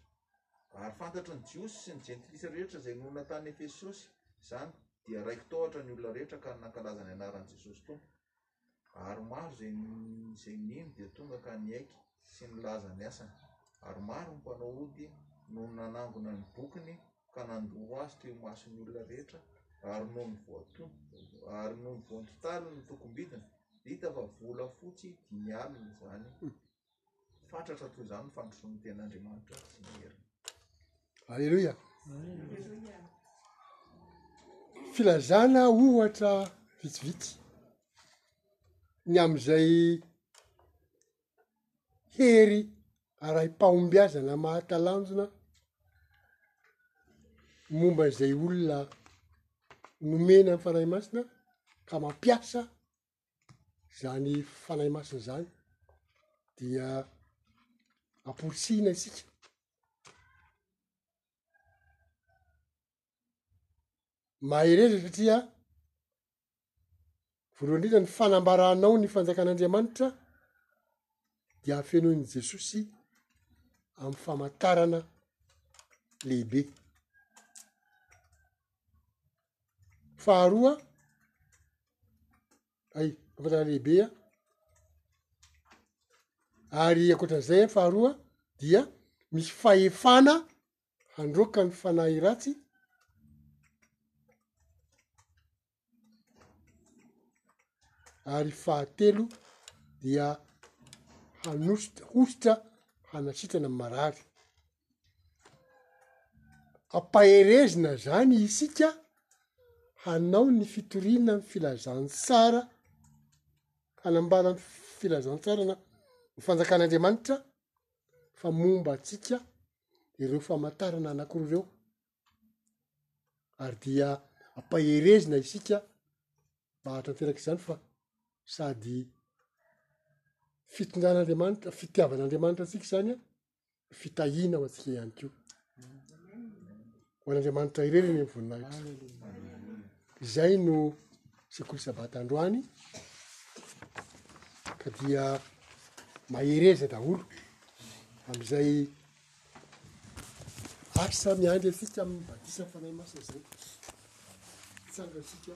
Ary fantatry ny Jiosy sy ny Jentilisa rehetra izay nonina tany Efesosy izany, dia raiki-tahotra ny olona rehetra ka nankalaza ny anaran'i Jesosy Tompo. ary maro izay izay nino dia tonga ka niaiky sy nilaza ny asany, ary maro ny mpanao ody no nanangona ny bokiny ka nandoro azy teo imason'ny olona rehetra, ary nony voaton- ary nony voantontalo ny tokom-bidiny, dia hita fa volafotsy dimy alina izany. Fatratra toy izany ny fandrosoan'ny tenin'Andriamanitra sy ny heriny. Aleloia. Filazana ohatra vitsivitsy ny amin'izay hery arai-pahombiazana mahatalanjona momba izay olona nomena ny Fanahy Masina ka mampiasa izany Fanahy Masina izany dia amporisihina isika, mahereza satria voalohany indrindra ny fanambaranao ny fanjakan'Andriamanitra dia afenoin'i Jesosy amin'ny famantarana lehibe. Faharoa, hay, fahafatana lehibe an, ary ankoatran'izay an, faharoa dia misy fahefana handroaka ny fanahy ratsy, ary fahatelo dia hanositra, hosotra hanasitrana ny marary. Ampaherezina izany isika hanao ny fitoriana ny filazantsara, hanambara ny filazantsarana ny fanjakan'Andriamanitra fa momba antsika ireo famantarana anakiroa ireo ary dia ampaherezina isika mba hahatanteraka izany fa sady fitondrana Andriamanitra, fitiavan'Andriamanitra antsika izany an, fitahiana ho antsika ihany koa. Ho an'Andriamanitra irery anie ny voninahitra. Izay no sekoly sabata androany ka dia mahereza daholo amin'izay asa miandry antsika amin'ny batisan'ny Fanahy Masina izay. Tsanga antsika.